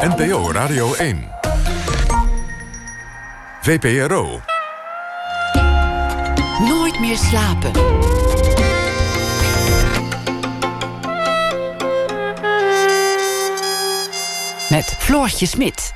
NPO Radio 1. VPRO. Nooit meer slapen. Met Floortje Smit.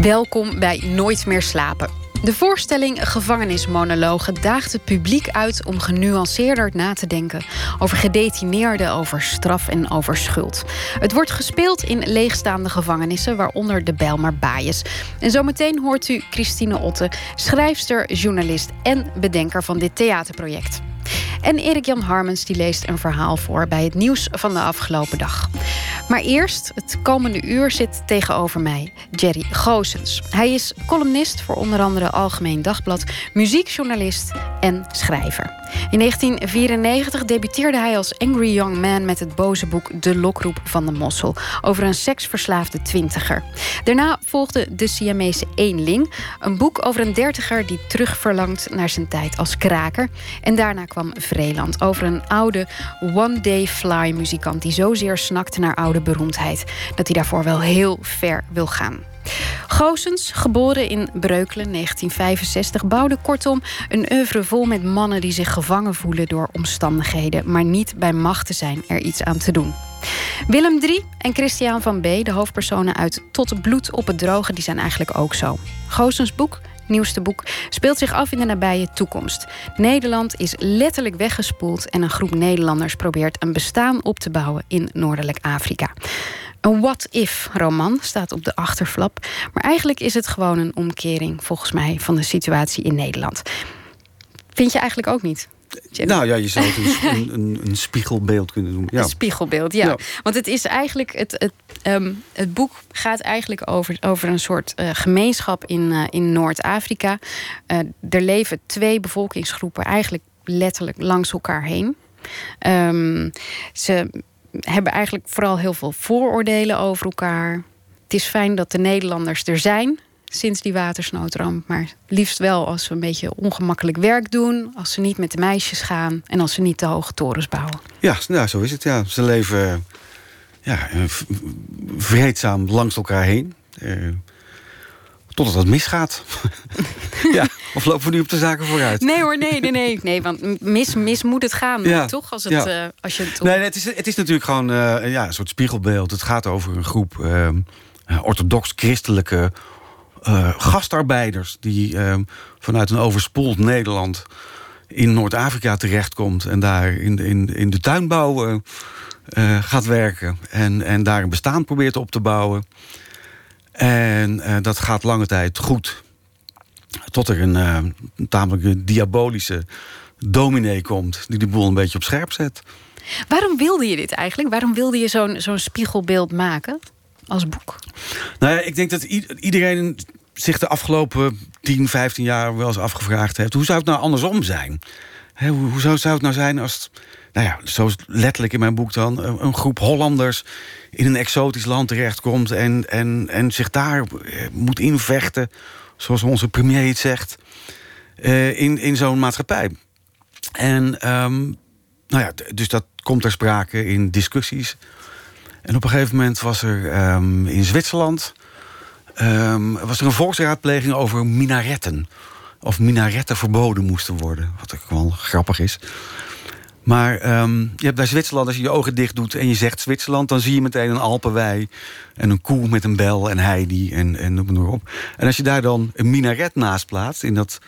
Welkom bij Nooit meer slapen. De voorstelling Gevangenismonologen daagt het publiek uit om genuanceerder na te denken over gedetineerden, over straf en over schuld. Het wordt gespeeld in leegstaande gevangenissen, waaronder de Bijlmer Baaiers. En zometeen hoort u Christine Otte, schrijfster, journalist en bedenker van dit theaterproject. En Erik-Jan Harmens die leest een verhaal voor bij het nieuws van de afgelopen dag. Maar eerst, het komende uur zit tegenover mij Jerry Goosens. Hij is columnist voor onder andere Algemeen Dagblad, muziekjournalist en schrijver. In 1994 debuteerde hij als Angry Young Man met het boze boek De Lokroep van de Mossel over een seksverslaafde twintiger. Daarna volgde De Siamese Eenling, een boek over een dertiger die terugverlangt naar zijn tijd als kraker. En daarna kwam Vreeland over een oude one-day fly muzikant die zozeer snakt naar oude beroemdheid dat hij daarvoor wel heel ver wil gaan. Goosens, geboren in Breukelen 1965, bouwde kortom een oeuvre vol met mannen die zich gevangen voelen door omstandigheden, maar niet bij macht te zijn er iets aan te doen. Willem III en Christian van B., de hoofdpersonen uit Tot bloed op het droge, die zijn eigenlijk ook zo. Goosens boek nieuwste boek, speelt zich af in de nabije toekomst. Nederland is letterlijk weggespoeld en een groep Nederlanders probeert een bestaan op te bouwen in Noordelijk Afrika. Een what-if-roman staat op de achterflap. Maar eigenlijk is het gewoon een omkering, volgens mij, van de situatie in Nederland. Vind je eigenlijk ook niet? Nou ja, je zou het een, een, een spiegelbeeld kunnen noemen. Ja. Een spiegelbeeld, ja. Want het is eigenlijk. Het, het, ehm, het boek gaat eigenlijk over, over een soort uh, gemeenschap in, uh, in Noord-Afrika. Uh, er leven twee bevolkingsgroepen eigenlijk letterlijk langs elkaar heen. Um, ze hebben eigenlijk vooral heel veel vooroordelen over elkaar. Het is fijn dat de Nederlanders er zijn sinds die watersnoodramp. Maar liefst wel als we een beetje ongemakkelijk werk doen. Als ze niet met de meisjes gaan. En als ze niet te hoge torens bouwen. Ja, nou, zo is het. Ja. Ze leven ja, vreedzaam langs elkaar heen. Uh, totdat het misgaat. ja, of lopen we nu op de zaken vooruit? Nee hoor, nee, nee, nee. nee want mis, mis moet het gaan, ja. toch? Als het, ja. uh, als je het, nee, het, is, het is natuurlijk gewoon uh, ja, een soort spiegelbeeld. Het gaat over een groep uh, orthodox-christelijke gastarbeiders... die vanuit een overspoeld Nederland in Noord-Afrika terechtkomt... en daar in, in, in de tuinbouw gaat werken. En, en daar een bestaan probeert op te bouwen... En dat gaat lange tijd goed. Tot er een tamelijk diabolische dominee komt... die de boel een beetje op scherp zet. Waarom wilde je dit eigenlijk? Waarom wilde je zo'n zo'n spiegelbeeld maken als boek? Nou ja, ik denk dat iedereen zich de afgelopen 10, 15 jaar wel eens afgevraagd heeft... hoe zou het nou andersom zijn? hoe, zou, zou, het nou zijn als... Nou ja, zoals letterlijk in mijn boek dan... een groep Hollanders in een exotisch land terechtkomt... en, en, en zich daar eh, moet invechten, zoals onze premier het zegt... Uh, in, in zo'n maatschappij. En um, nou ja, dus dat komt ter sprake in discussies. En op een gegeven moment was er um, in Zwitserland... Um, was er een volksraadpleging over minaretten. Of minaretten verboden moesten worden. Wat ook wel grappig is. Maar um, je hebt bij Zwitserland, als je je ogen dicht doet en je zegt Zwitserland, dan zie je meteen een Alpenwei en een koe met een bel en heidi en, en noem maar op. En als je daar dan een minaret naast plaatst in dat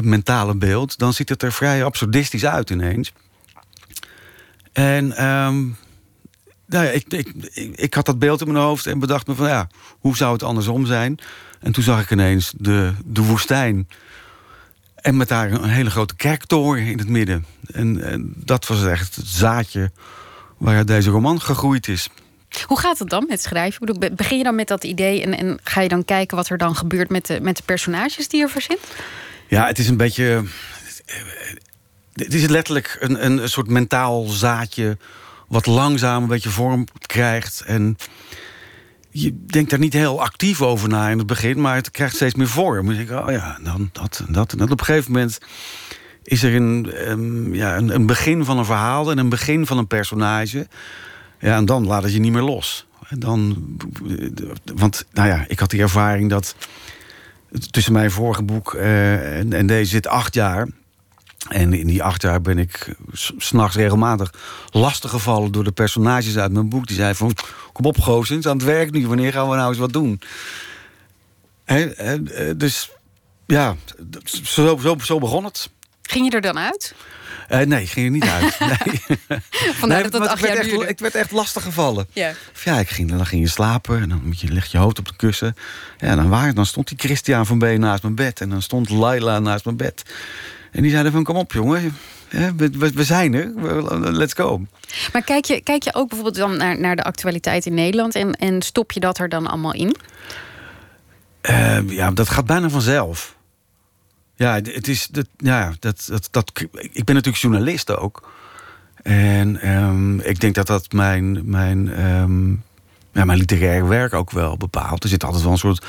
mentale beeld, dan ziet het er vrij absurdistisch uit ineens. En um, nou ja, ik, ik, ik, ik, had dat beeld in mijn hoofd en bedacht me van ja, hoe zou het andersom zijn? En toen zag ik ineens de, de woestijn en met daar een hele grote kerktoren in het midden. En, en dat was echt het zaadje waaruit deze roman gegroeid is. Hoe gaat het dan met schrijven? Begin je dan met dat idee en, en, ga je dan kijken wat er dan gebeurt met de, met de personages die je verzint? Ja, het is een beetje. Het is letterlijk een, een soort mentaal zaadje. Wat langzaam een beetje vorm krijgt. En je denkt daar niet heel actief over na in het begin, maar het krijgt steeds meer vorm. Dan denk ik, oh ja, dan dat en dat. En. Op een gegeven moment is er een, um, ja, een, begin van een verhaal en een begin van een personage. Ja, en dan laat het je niet meer los. Dan, want nou ja, ik had die ervaring dat tussen mijn vorige boek eh, en, en deze zit acht jaar. En in die acht jaar ben ik s'nachts regelmatig lastiggevallen door de personages uit mijn boek. Die zeiden van, kom op Goosens, aan het werk nu, wanneer gaan we nou eens wat doen? He, dus ja, zo, zo, zo begon het. Ging je er dan uit? Uh, nee, ging er niet uit. Nee. Vandaar nee, dat het acht jaar echt, Ik werd echt lastig gevallen. Ja. ja, ik ging, dan ging je slapen en dan moet je, leg je hoofd op de kussen. Ja, dan, waar, dan stond die Christian van B naast mijn bed. En dan stond Laila naast mijn bed. En die zeiden van, kom op jongen, we, we, we, zijn er, let's go. Maar kijk je, kijk je ook bijvoorbeeld dan naar, naar de actualiteit in Nederland... En, en stop je dat er dan allemaal in? Uh, ja, dat gaat bijna vanzelf. Ja, het is. Dat, ja, dat, dat, dat, ik ben natuurlijk journalist ook. En um, ik denk dat dat mijn, mijn, um, ja, mijn literair werk ook wel bepaalt. Er zit altijd wel een soort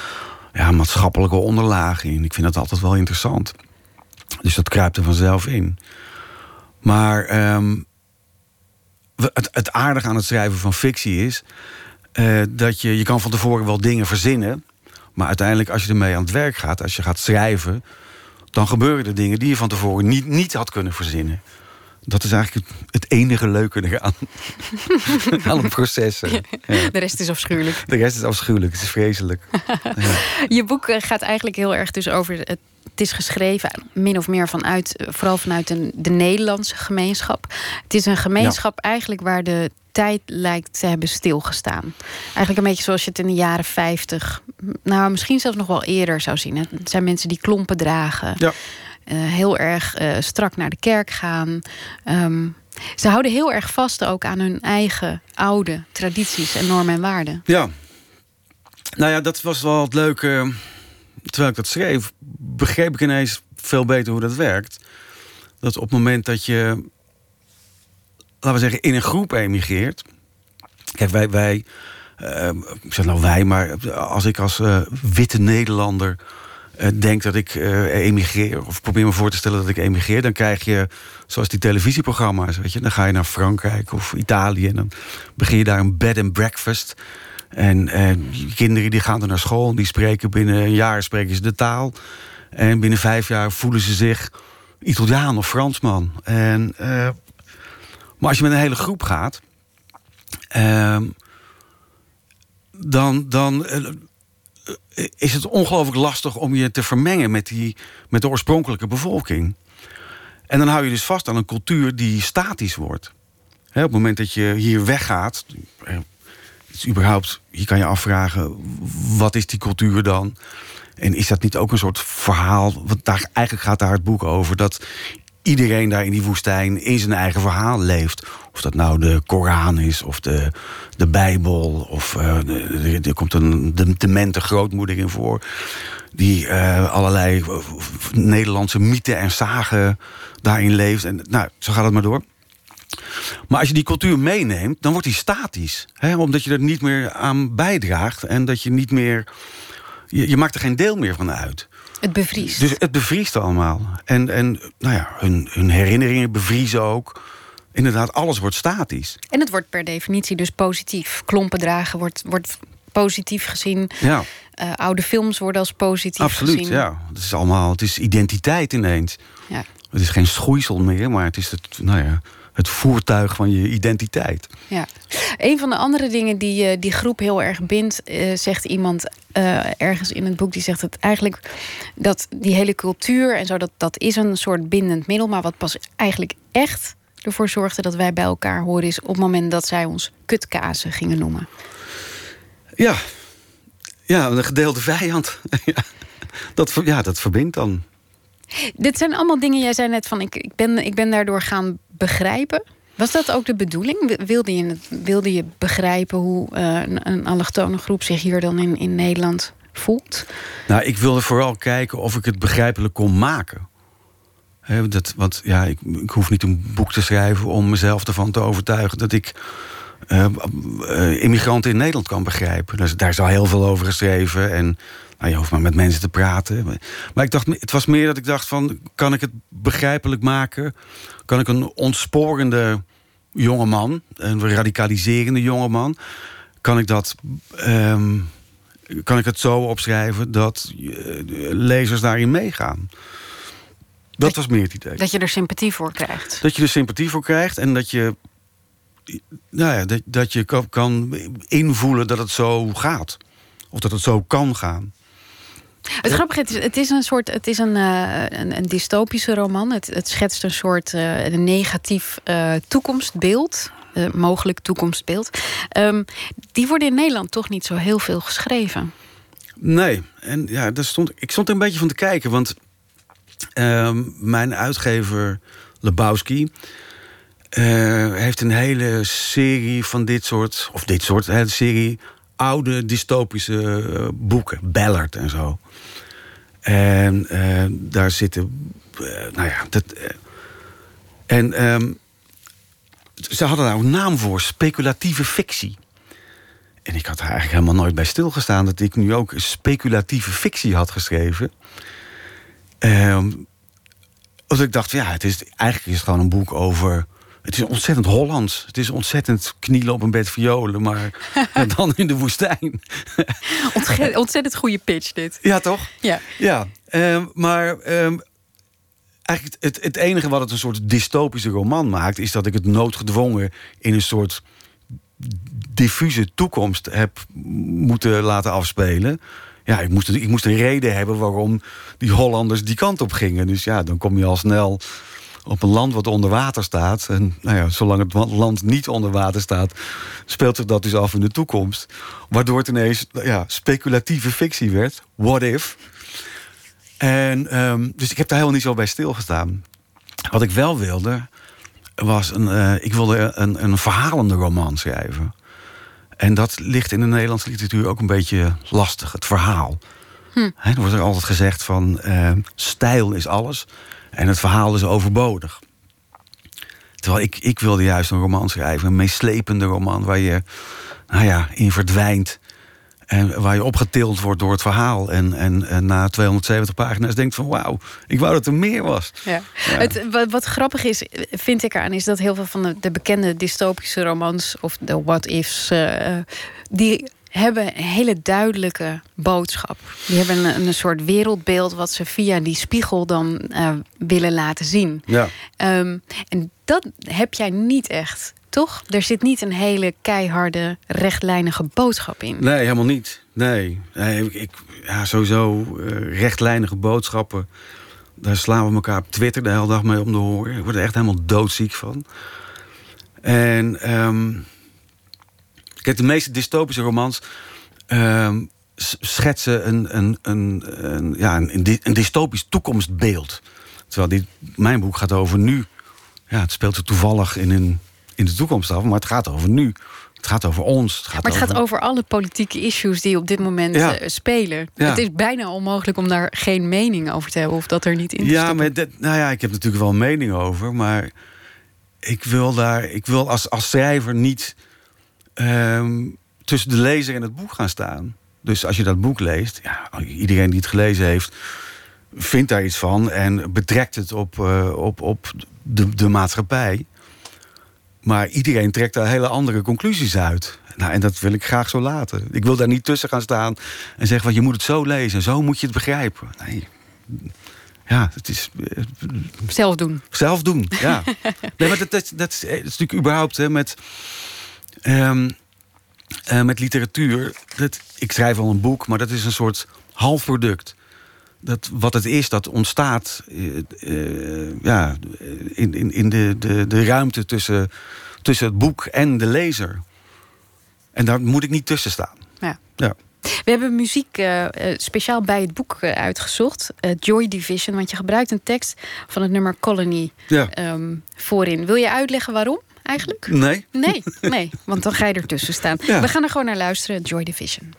ja, maatschappelijke onderlaag in. Ik vind dat altijd wel interessant. Dus dat kruipt er vanzelf in. Maar um, het, het aardige aan het schrijven van fictie is... Uh, dat je, je kan van tevoren wel dingen verzinnen... maar uiteindelijk als je ermee aan het werk gaat, als je gaat schrijven dan gebeuren er dingen die je van tevoren niet, niet had kunnen verzinnen. Dat is eigenlijk het enige leuke eraan. aan het proces. Ja. De rest is afschuwelijk. De rest is afschuwelijk, het is vreselijk. ja. Je boek eh, gaat eigenlijk heel erg dus over... Het, het is geschreven min of meer vanuit, eh, vooral vanuit de, de Nederlandse gemeenschap. Het is een gemeenschap eigenlijk waar de tijd lijkt te hebben stilgestaan. Eigenlijk een beetje zoals je het in de jaren 50, nou misschien zelfs nog wel eerder zou zien. Het zijn mensen die klompen dragen, ja. uh, heel erg uh, strak naar de kerk gaan. Um, ze houden heel erg vast ook aan hun eigen oude tradities en normen en waarden. Ja, nou ja, dat was wel het leuke. Terwijl ik dat schreef, begreep ik ineens veel beter hoe dat werkt. Dat op het moment dat je laten we zeggen, in een groep emigreert. Kijk, wij, wij uh, ik zeg nou wij, maar als ik als uh, witte Nederlander uh, denk dat ik emigreer, of probeer me voor te stellen dat ik emigreer, dan krijg je, zoals die televisieprogramma's, weet je, dan ga je naar Frankrijk of Italië en dan begin je daar een bed and breakfast. En kinderen die gaan er naar school die spreken binnen een jaar spreken ze de taal. En binnen vijf jaar voelen ze zich Italiaan of Fransman. En maar als je met een hele groep gaat, uh, dan, dan uh, is het ongelooflijk lastig om je te vermengen met, die, met de oorspronkelijke bevolking. En dan hou je dus vast aan een cultuur die statisch wordt. op het moment dat je hier weggaat, eh, is überhaupt, je kan je afvragen, wat is die cultuur dan? En is dat niet ook een soort verhaal? Want daar, eigenlijk gaat daar het boek over. Dat iedereen daar in die woestijn in zijn eigen verhaal leeft. Of dat nou de Koran is, of de, de Bijbel, of uh, er komt een de demente grootmoeder in voor. Die uh, allerlei eh, Nederlandse mythen en zagen daarin leeft. En nou, zo gaat het maar door. Maar als je die cultuur meeneemt, dan wordt die statisch. Hè? Omdat je er niet meer aan bijdraagt en dat je niet meer. Je, je maakt er geen deel meer van uit. Het bevriest. Dus het bevriest allemaal. En, en nou ja, hun, hun herinneringen bevriezen ook. Inderdaad, alles wordt statisch. En het wordt per definitie dus positief. Klompen dragen wordt, wordt positief gezien. Ja. Uh, oude films worden als positief Absoluut, gezien. ja. Het is allemaal, het is identiteit ineens. Ja. Het is geen schoeisel meer, maar het is het, nou ja, het voertuig van je identiteit. Ja. Een van de andere dingen die uh, die groep heel erg bindt, uh, zegt iemand uh, ergens in het boek, die zegt het eigenlijk dat die hele cultuur en zo, dat, dat is een soort bindend middel. Maar wat pas eigenlijk echt ervoor zorgde dat wij bij elkaar horen, is op het moment dat zij ons kutkazen gingen noemen. Ja, ja een gedeelde vijand. dat, ja, dat verbindt dan. Dit zijn allemaal dingen, jij zei net van ik, ik, ben, ik ben daardoor gaan begrijpen. Was dat ook de bedoeling? Wilde je, wilde je begrijpen hoe uh, een, allochtone groep zich hier dan in, in Nederland voelt? Nou, ik wilde vooral kijken of ik het begrijpelijk kon maken. Dat, want ja, ik, ik, hoef niet een boek te schrijven om mezelf ervan te overtuigen dat ik uh, immigranten in Nederland kan begrijpen. Dus daar is al heel veel over geschreven. En nou, je hoeft maar met mensen te praten. Maar ik dacht, het was meer dat ik dacht van... kan ik het begrijpelijk maken? Kan ik een ontsporende jongeman... een radicaliserende jongeman... kan ik dat. ehm, kan ik het zo opschrijven dat eh, lezers daarin meegaan. Dat was meer het idee. Dat je er sympathie voor krijgt. Dat je er sympathie voor krijgt en dat je. Nou ja, dat, dat je kan invoelen dat het zo gaat. Of dat het zo kan gaan. Het grappige is, het is een soort, het is een, eh, een, een dystopische roman. Het, het schetst een soort eh, een negatief eh, toekomstbeeld. mogelijk toekomstbeeld. Ehm, die worden in Nederland toch niet zo heel veel geschreven. Nee, en ja, daar stond, ik stond er een beetje van te kijken. Want ehm, mijn uitgever Lebowski heeft een hele serie van dit soort, of dit soort, hele serie oude dystopische boeken, Ballard en zo. En eh, daar zitten, eh, nou ja, dat. eh, en ehm, ze hadden daar een naam voor, speculatieve fictie. En ik had er eigenlijk helemaal nooit bij stilgestaan dat ik nu ook speculatieve fictie had geschreven. Omdat ik dacht, ja, het is, eigenlijk is gewoon een boek over. Het is ontzettend Hollands. Het is ontzettend knielen op een bed violen, maar dan in de woestijn. Ontzettend goede pitch dit. ja, toch? Ja. Ja, ehm, maar ehm, eigenlijk het, het enige wat het een soort dystopische roman maakt, is dat ik het noodgedwongen in een soort diffuse toekomst heb moeten laten afspelen. Ja, ik moest, ik moest een reden hebben waarom die Hollanders die kant op gingen. Dus ja, dan kom je al snel op een land wat onder water staat. En nou ja, zolang het land niet onder water staat, speelt zich dat dus af in de toekomst. Waardoor het ineens ja, speculatieve fictie werd. What if? En, ehm, dus ik heb daar helemaal niet zo bij stilgestaan. Wat ik wel wilde, was een, eh, ik wilde een, een verhalende roman schrijven. En dat ligt in de Nederlandse literatuur ook een beetje lastig, het verhaal. Hè, er wordt er altijd gezegd van eh, stijl is alles en het verhaal is overbodig. Terwijl ik, ik wilde juist een roman schrijven, een meeslepende roman waar je nou ja, in verdwijnt. En waar je opgetild wordt door het verhaal. En, en, en na 270 pagina's denkt van wauw, ik wou dat er meer was. Ja. Het, wat, wat grappig is, vind ik eraan, is dat heel veel van de, de bekende dystopische romans of de what-ifs, eh, die hebben een hele duidelijke boodschap. Die hebben een, een soort wereldbeeld wat ze via die spiegel dan eh, willen laten zien. Ja. Ehm, en dat heb jij niet echt, toch? Er zit niet een hele keiharde, rechtlijnige boodschap in. Nee, helemaal niet. Nee, nee ik, ja, sowieso eh, rechtlijnige boodschappen. Daar slaan we elkaar op Twitter de hele dag mee om de horen. Ik word er echt helemaal doodziek van. En ehm, kijk, de meeste dystopische romans ehm, schetsen een, een, een, een, ja, een, een dy- een dystopisch toekomstbeeld. Terwijl dit, mijn boek gaat over nu. Ja, het speelt er toevallig in, een, in de toekomst af, maar het gaat over nu. Het gaat over ons. Het gaat Maar het gaat over alle politieke issues die op dit moment Ja. eh, spelen. Ja. Het is bijna onmogelijk om daar geen mening over te hebben of dat er niet in te Ja, maar dat, nou ja, ik heb natuurlijk wel een mening over, maar ik wil daar, ik wil als, als schrijver niet ehm, tussen de lezer en het boek gaan staan. Dus als je dat boek leest, ja, iedereen die het gelezen heeft, vindt daar iets van en betrekt het op, eh, op, op de, de maatschappij. Maar iedereen trekt daar hele andere conclusies uit. Nou, en dat wil ik graag zo laten. Ik wil daar niet tussen gaan staan en zeggen: van, je moet het zo lezen, zo moet je het begrijpen. Nee. Ja, het is eh, Zelf doen. zelf doen. Ja. nee, maar dat, dat, dat, is, eh, dat is natuurlijk überhaupt hè, met, ehm, eh, met literatuur. Dat, ik schrijf al een boek, maar dat is een soort halfproduct. Dat, wat het is, dat ontstaat eh, eh, ja, in, in, in de, de, de ruimte tussen, tussen het boek en de lezer. En daar moet ik niet tussen staan. Ja. Ja. We hebben muziek speciaal bij het boek uitgezocht. Joy Division, want je gebruikt een tekst van het nummer Colony Ja. ehm, voorin. Wil je uitleggen waarom eigenlijk? Nee? Nee, nee, want dan ga je ertussen staan. Ja. We gaan er gewoon naar luisteren, Joy Division.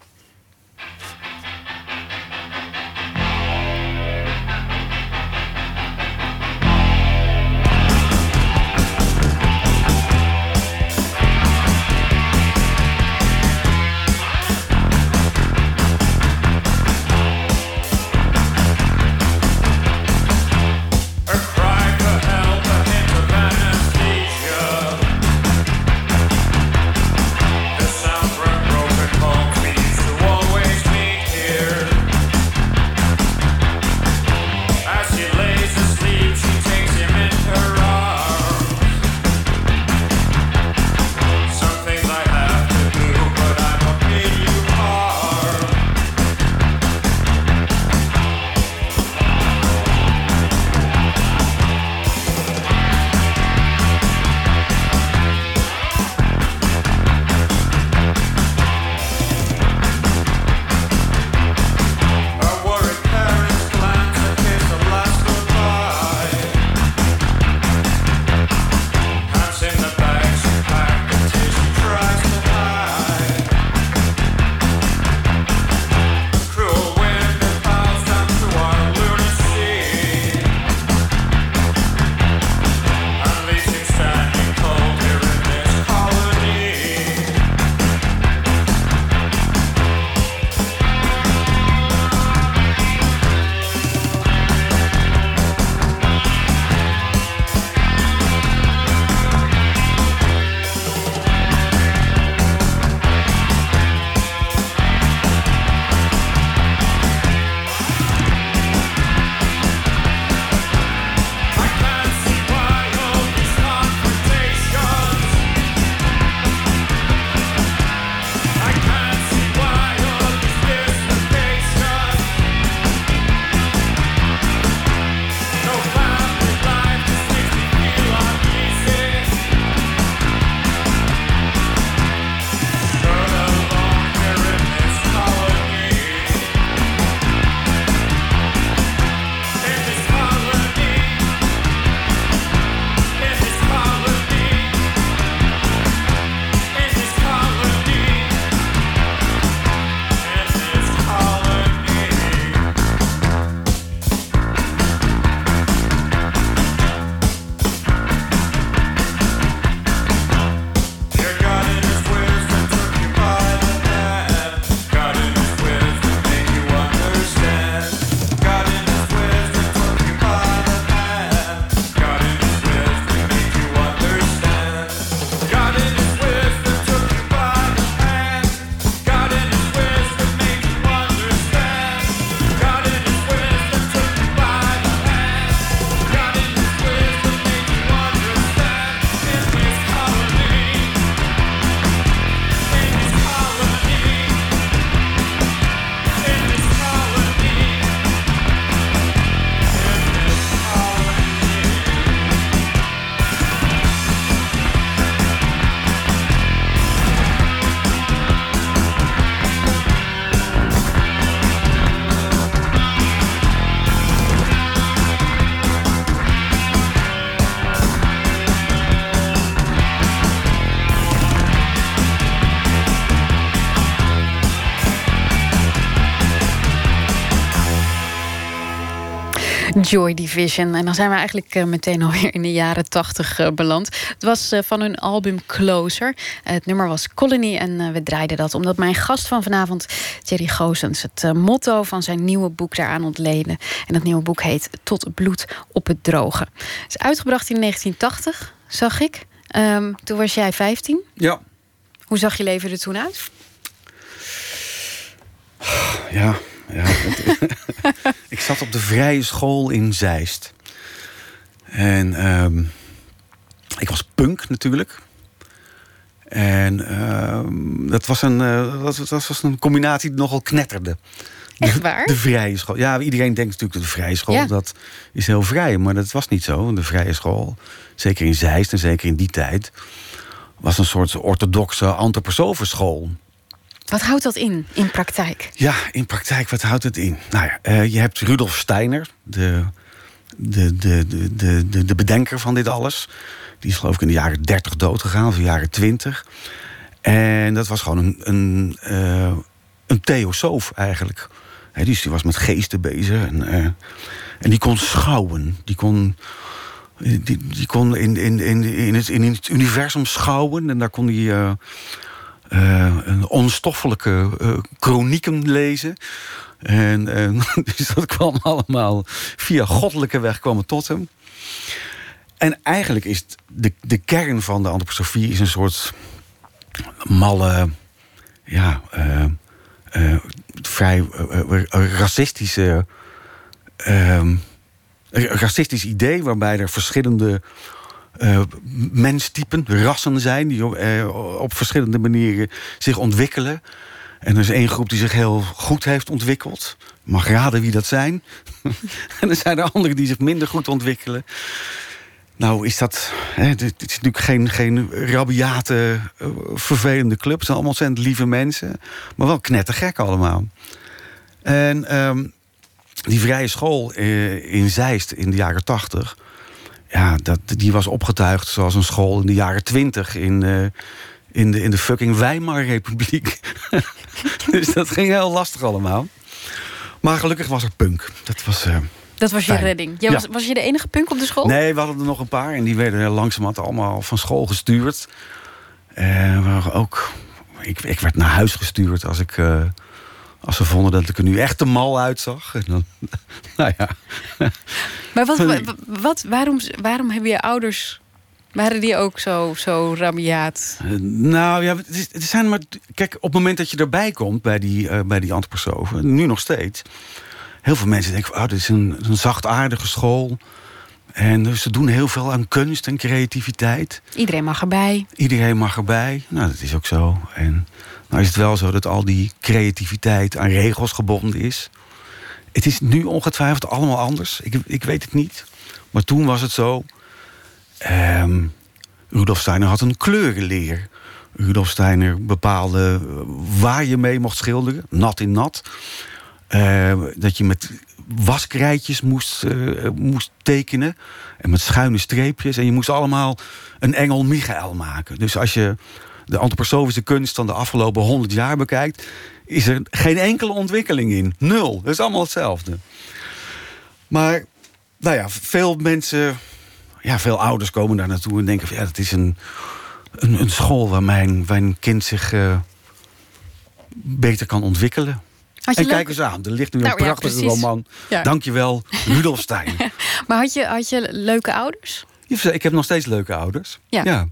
Joy Division. En dan zijn we eigenlijk eh, meteen alweer in de jaren tachtig eh, beland. Het was eh, van hun album Closer. Het nummer was Colony en we draaiden dat omdat mijn gast van vanavond, Jerry Goosens, het motto van zijn nieuwe boek daaraan ontleden. En dat nieuwe boek heet Tot bloed op het droge. Het is uitgebracht in 1980, zag ik. Ehm, toen was jij 15. Ja, Hoe zag je leven er toen uit? ja. Ja. Ik zat op de vrije school in Zeist. En ehm, ik was punk natuurlijk. En ehm, dat, was een, eh, dat, was- dat was een combinatie die nogal knetterde. Echt waar? De vrije school. Ja, iedereen denkt natuurlijk dat de vrije school Ja. dat is heel vrij. Maar dat was niet zo. De vrije school, zeker in Zeist en zeker in die tijd... was een soort orthodoxe antroposofenschool. Wat houdt dat in, in praktijk? Ja, in praktijk, wat houdt het in? Nou ja, eh, je hebt Rudolf Steiner, de, de, de, de, de, de, de bedenker van dit alles. Die is geloof ik in de jaren 30 dood gegaan, of de jaren 20. En dat was gewoon een, een, eh, een theosoof eigenlijk. Dus die was met geesten bezig. En, eh, en die kon schouwen. Die kon, die, die kon in, in, in, in, het, in het universum schouwen. En daar kon hij... eh, eh, een onstoffelijke eh, chronieken lezen. En, dus dat kwam allemaal via goddelijke weg kwam tot hem. En eigenlijk is de, de kern van de antroposofie is een soort malle, ja, eh, eh, vrij eh, eh, racistische, ehm, racistisch idee waarbij er verschillende eh menstypen, rassen zijn die eh, op verschillende manieren zich ontwikkelen. En er is één groep die zich heel goed heeft ontwikkeld. Mag raden wie dat zijn. en er zijn er anderen die zich minder goed ontwikkelen. Nou is dat... Hè, dit is natuurlijk geen, geen rabiate, eh, vervelende club. Het zijn allemaal lieve mensen. Maar wel knettergek allemaal. En ehm, die vrije school in Zeist in de jaren tachtig... Ja, dat, die was opgetuigd zoals een school in de jaren twintig... in, eh, in, de, in de fucking Weimar-republiek. dus dat ging heel lastig allemaal. Maar gelukkig was er punk. Dat was... eh, Dat was je redding. Jij Ja. was, was je de enige punk op de school? Nee, we hadden er nog een paar. En die werden langzamerhand allemaal van school gestuurd. En we waren ook... Ik, ik werd naar huis gestuurd als ik... als ze vonden dat ik er nu echt te mal uitzag. En dan, nou ja. Maar wat, wat, waarom, waarom hebben je ouders... Waren die ook zo, zo rabiaat? Eh, Nou ja, het, zijn maar. Kijk, op het moment dat je erbij komt bij die, eh bij die antroposofen, nu nog steeds. Heel veel mensen denken: oh, dit is een, een zachtaardige school. En dus ze doen heel veel aan kunst en creativiteit. Iedereen mag erbij. Iedereen mag erbij. Nou, dat is ook zo. En nou is het wel zo dat al die creativiteit aan regels gebonden is. Het is nu ongetwijfeld allemaal anders. Ik, ik weet het niet. Maar toen was het zo. Ehm, Rudolf Steiner had een kleurenleer. Rudolf Steiner bepaalde eh, waar je mee mocht schilderen. Nat in nat. Eh, dat je met waskrijtjes moest, eh, moest tekenen. En met schuine streepjes. En je moest allemaal een engel Michael maken. Dus als je de antroposofische kunst van de afgelopen honderd jaar bekijkt... is er geen enkele ontwikkeling in. Nul. Dat is allemaal hetzelfde. Maar, nou ja, veel mensen... Ja, veel ouders komen daar naartoe en denken... Van, ja, dat is een, een, een school waar mijn, mijn kind zich eh, beter kan ontwikkelen. En kijk eens aan, er ligt nu Nou, een ja, prachtige precies. roman. Ja. Dankjewel, Rudolf Steiner. Maar had je, had je leuke ouders? Ik heb nog steeds leuke ouders. Ja. ja.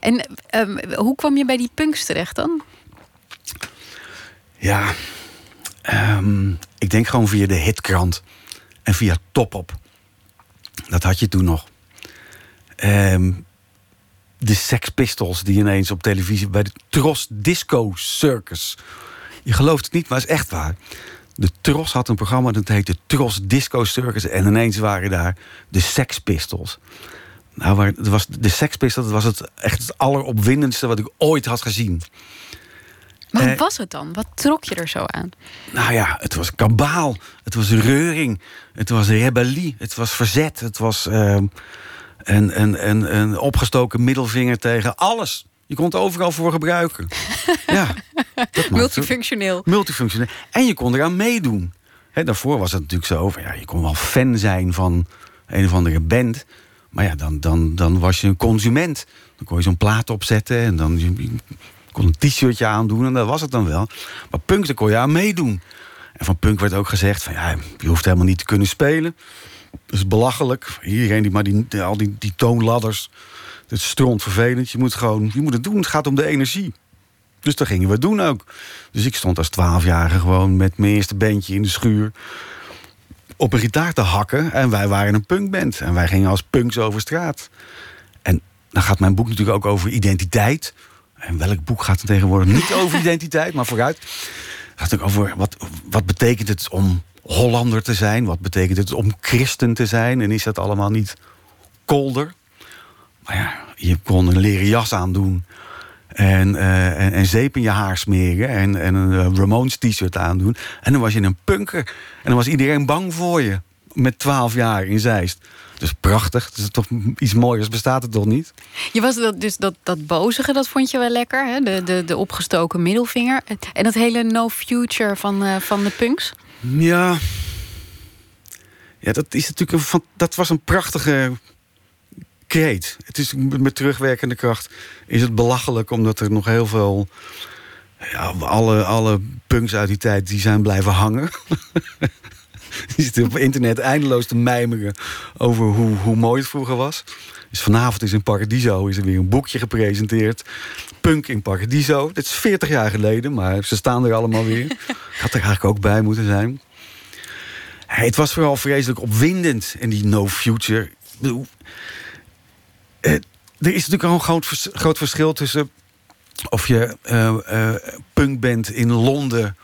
En ehm, hoe kwam je bij die punks terecht dan? Ja, ehm, ik denk gewoon via de hitkrant en via Topop. Dat had je toen nog. Ehm, de Sex Pistols die ineens op televisie bij de Tros Disco Circus. Je gelooft het niet, maar het is echt waar. De Tros had een programma dat heette Tros Disco Circus. En ineens waren daar de Sex Pistols. Nou, waar, het was, de Sex Pistols dat was het echt het alleropwindendste wat ik ooit had gezien. Wat Eh, was het dan? Wat trok je er zo aan? Nou ja, het was kabaal. Het was reuring. Het was rebellie. Het was verzet. Het was ehm, een, een, een, een opgestoken middelvinger tegen alles. Je kon het overal voor gebruiken. ja, Multifunctioneel. multifunctioneel. En je kon eraan meedoen. Daarvoor was het natuurlijk zo van, ja, je kon wel fan zijn van een of andere band. Maar ja, dan, dan, dan was je een consument. Dan kon je zo'n plaat opzetten en dan je, kon een t-shirtje aandoen en dat was het dan wel. Maar punk, daar kon je aan meedoen. En van punk werd ook gezegd van, ja, je hoeft helemaal niet te kunnen spelen. Dat is belachelijk. Iedereen die maar die, al die, die toonladders. Het stront vervelend. Je moet gewoon, je moet het doen. Het gaat om de energie. Dus dat gingen we doen ook. Dus ik stond als twaalfjarige gewoon met mijn eerste bandje in de schuur op een gitaar te hakken. En wij waren een punkband. En wij gingen als punks over straat. En dan gaat mijn boek natuurlijk ook over identiteit. En welk boek gaat er tegenwoordig niet over identiteit, maar vooruit. Het gaat ook over wat, wat betekent het om Hollander te zijn? Wat betekent het om christen te zijn? En is dat allemaal niet kolder? Maar ja, je kon een leren jas aandoen. En, eh, en, en zeep in je haar smeren. En, en een eh, Ramones t-shirt aandoen. En dan was je een punker. En dan was iedereen bang voor je. Met 12 jaar in Zeist. Dus prachtig. Dus toch iets mooiers bestaat het toch niet? Je was dat, dus dat, dat bozige, dat vond je wel lekker. Hè? De, de, de opgestoken middelvinger. En dat hele no future van, eh, van de punks. Ja. Ja, dat is natuurlijk een, van- dat was een prachtige kreet. Het is met terugwerkende kracht is het belachelijk omdat er nog heel veel ja, alle, alle punks uit die tijd die zijn blijven hangen. Die zitten op internet eindeloos te mijmeren over hoe, hoe mooi het vroeger was. Dus vanavond is in Paradiso is er weer een boekje gepresenteerd. Punk in Paradiso. Dat is 40 jaar geleden, maar ze staan er allemaal weer. Had er eigenlijk ook bij moeten zijn. Hey, het was vooral vreselijk opwindend in die no future. Eh, er is natuurlijk al een groot, vers- groot verschil tussen of je eh, punk bent in Londen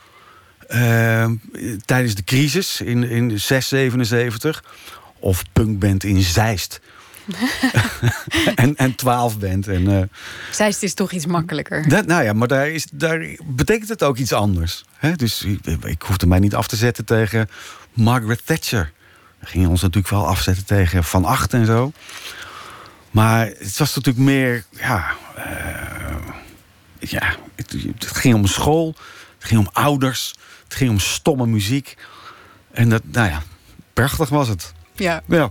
tijdens de crisis in, in 6, 77 of punk bent in Zeist. en, en 12 bent. En, Zij is toch iets makkelijker. dat, nou ja, maar daar, is, daar betekent het ook iets anders. Hè? Dus ik, ik hoefde mij niet af te zetten tegen Margaret Thatcher. We gingen ons natuurlijk wel afzetten tegen Van Acht en zo. Maar het was natuurlijk meer... Ja, eh, ja het, het ging om school. Het ging om ouders. Het ging om stomme muziek. En dat, nou ja, prachtig was het. Ja. Ja.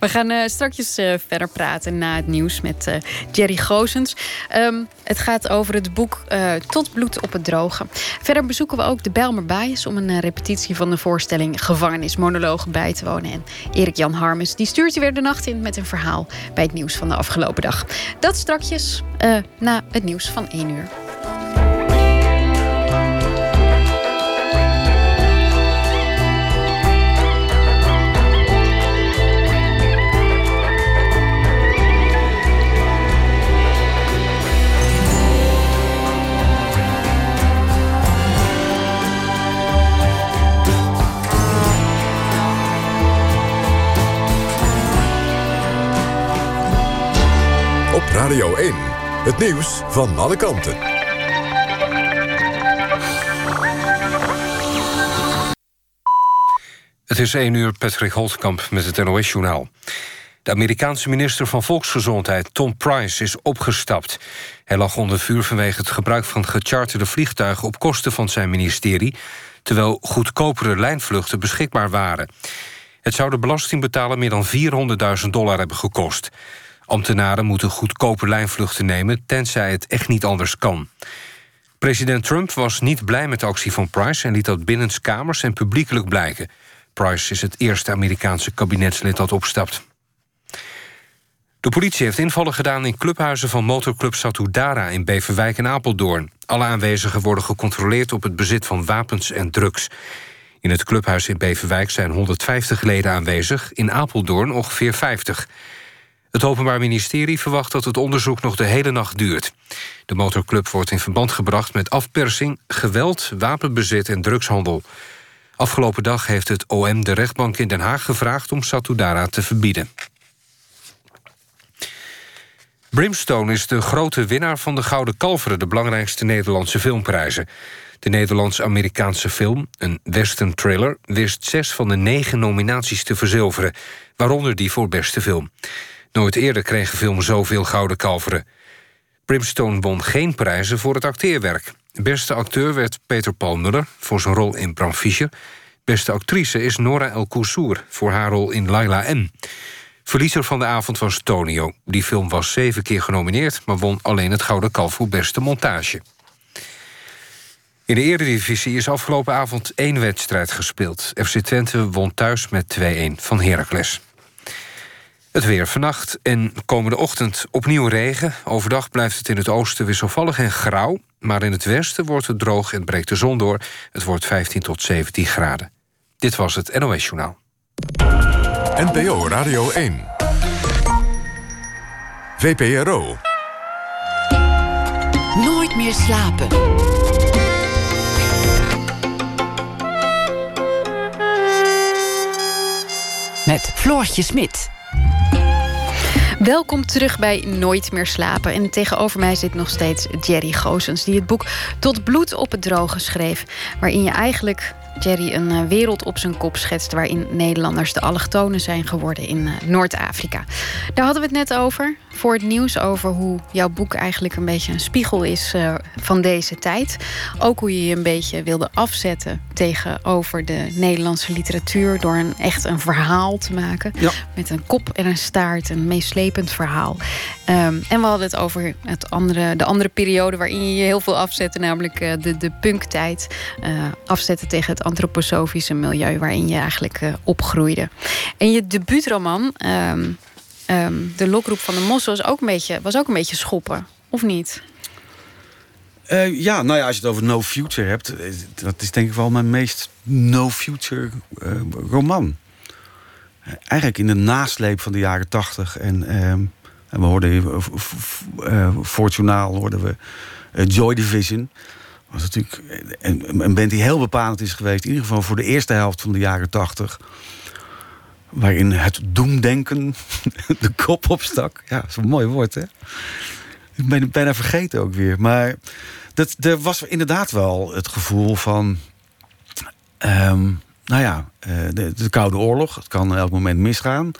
We gaan eh straks eh, verder praten na het nieuws met eh, Jerry Gozens. Ehm, het gaat over het boek Tot bloed op het droge. Verder bezoeken we ook de Bijlmer om een repetitie van de voorstelling Gevangenismonologen bij te wonen. En Erik-Jan Harmes die stuurt je weer de nacht in met een verhaal... bij het nieuws van de afgelopen dag. Dat strakjes na het nieuws van 1 uur. Radio 1. Het nieuws van alle kanten. Het is 1 uur, Patrick Holtkamp met het NOS-journaal. De Amerikaanse minister van Volksgezondheid, Tom Price, is opgestapt. Hij lag onder vuur vanwege het gebruik van gecharterde vliegtuigen... op kosten van zijn ministerie, terwijl goedkopere lijnvluchten beschikbaar waren. Het zou de belastingbetaler meer dan 400.000 dollar hebben gekost. Ambtenaren moeten goedkope lijnvluchten nemen... tenzij het echt niet anders kan. President Trump was niet blij met de actie van Price... en liet dat binnenskamers en publiekelijk blijken. Price is het eerste Amerikaanse kabinetslid dat opstapt. De politie heeft invallen gedaan in clubhuizen van motorclub Satudara in Beverwijk en Apeldoorn. Alle aanwezigen worden gecontroleerd op het bezit van wapens en drugs. In het clubhuis in Beverwijk zijn 150 leden aanwezig, in Apeldoorn ongeveer 50. Het Openbaar Ministerie verwacht dat het onderzoek nog de hele nacht duurt. De motorclub wordt in verband gebracht met afpersing, geweld, wapenbezit en drugshandel. Afgelopen dag heeft het OM de rechtbank in Den Haag gevraagd om Satudara te verbieden. Brimstone is de grote winnaar van de Gouden Kalveren... de belangrijkste Nederlandse filmprijzen. De Nederlands-Amerikaanse film, een western thriller... wist zes van de negen nominaties te verzilveren... waaronder die voor beste film. Nooit eerder kreeg een film zoveel Gouden Kalveren. Brimstone won geen prijzen voor het acteerwerk. Beste acteur werd Peter Paul Muller voor zijn rol in Bram Fischer. Beste actrice is Nora El Koussour voor haar rol in Laila M. Verliezer van de avond was Tonio. Die film was zeven keer genomineerd... maar won alleen het Gouden Kalf voor beste montage. In de Eredivisie is afgelopen avond één wedstrijd gespeeld. FC Twente won thuis met 2-1 van Heracles. Het weer vannacht en komende ochtend opnieuw regen. Overdag blijft het in het oosten wisselvallig en grauw. Maar in het westen wordt het droog en breekt de zon door. Het wordt 15 tot 17 graden. Dit was het NOS Journaal. NPO Radio 1. VPRO. Nooit meer slapen. Met Floortje Smit. Welkom terug bij Nooit meer slapen. En tegenover mij zit nog steeds Jerry Goosens... die het boek Tot bloed op het droge schreef... waarin je eigenlijk, Jerry, een eh, wereld op zijn kop schetst... waarin Nederlanders de allochtonen zijn geworden in eh, Noord-Afrika. Daar hadden we het net over, voor het nieuws... over hoe jouw boek eigenlijk een beetje een spiegel is eh, van deze tijd. Ook hoe je je een beetje wilde afzetten tegenover de Nederlandse literatuur... door een, echt een verhaal te maken. Ja. Met een kop en een staart, een meeslepend verhaal. Ehm, en we hadden het over het andere, de andere periode waarin je je heel veel afzette, namelijk eh, de, de punktijd. Eh, afzetten tegen het antroposofische milieu waarin je eigenlijk opgroeide. En je debuutroman, ehm, ehm, De Lokroep van de Mos, was ook een beetje, was ook een beetje schoppen, of niet? Eh, ja, nou ja, als je het over No Future hebt... eh, dat is denk ik wel mijn meest No Future eh, roman. Eigenlijk in de nasleep van de jaren tachtig. En, ehm, en we hoorden voor journaal hoorden we Joy Division. was natuurlijk een, een band die heel bepalend is geweest. In ieder geval voor de eerste helft van de jaren tachtig. Waarin het doemdenken de kop opstak. Ja, dat is een mooi woord, hè? Ik ben het bijna vergeten ook weer. Maar dat, er was inderdaad wel het gevoel van... ehm, nou ja, eh, de, de Koude Oorlog. Het kan elk moment misgaan.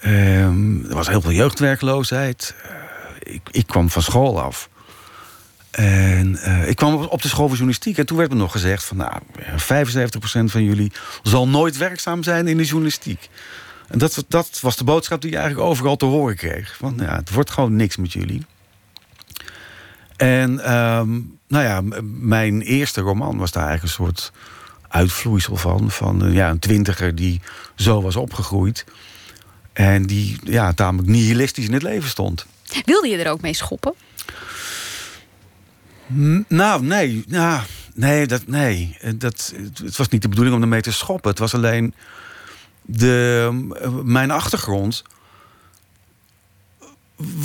Ehm, er was heel veel jeugdwerkloosheid. Eh, ik, ik kwam van school af. En eh, ik kwam op- de school voor journalistiek. En toen werd me nog gezegd van... nou, 75% van jullie zal nooit werkzaam zijn in de journalistiek. En dat, dat was de boodschap die je eigenlijk overal te horen kreeg. Van, ja, het wordt gewoon niks met jullie. En ehm, nou ja, mijn eerste roman was daar eigenlijk een soort uitvloeisel van. Van eh, ja, een twintiger die zo was opgegroeid. En die ja, tamelijk nihilistisch in het leven stond. Wilde je er ook mee schoppen? Nou, nee. Ja, nee, dat, nee. Eh, Dat, het was niet de bedoeling om ermee te schoppen. Het was alleen de, eh, mijn achtergrond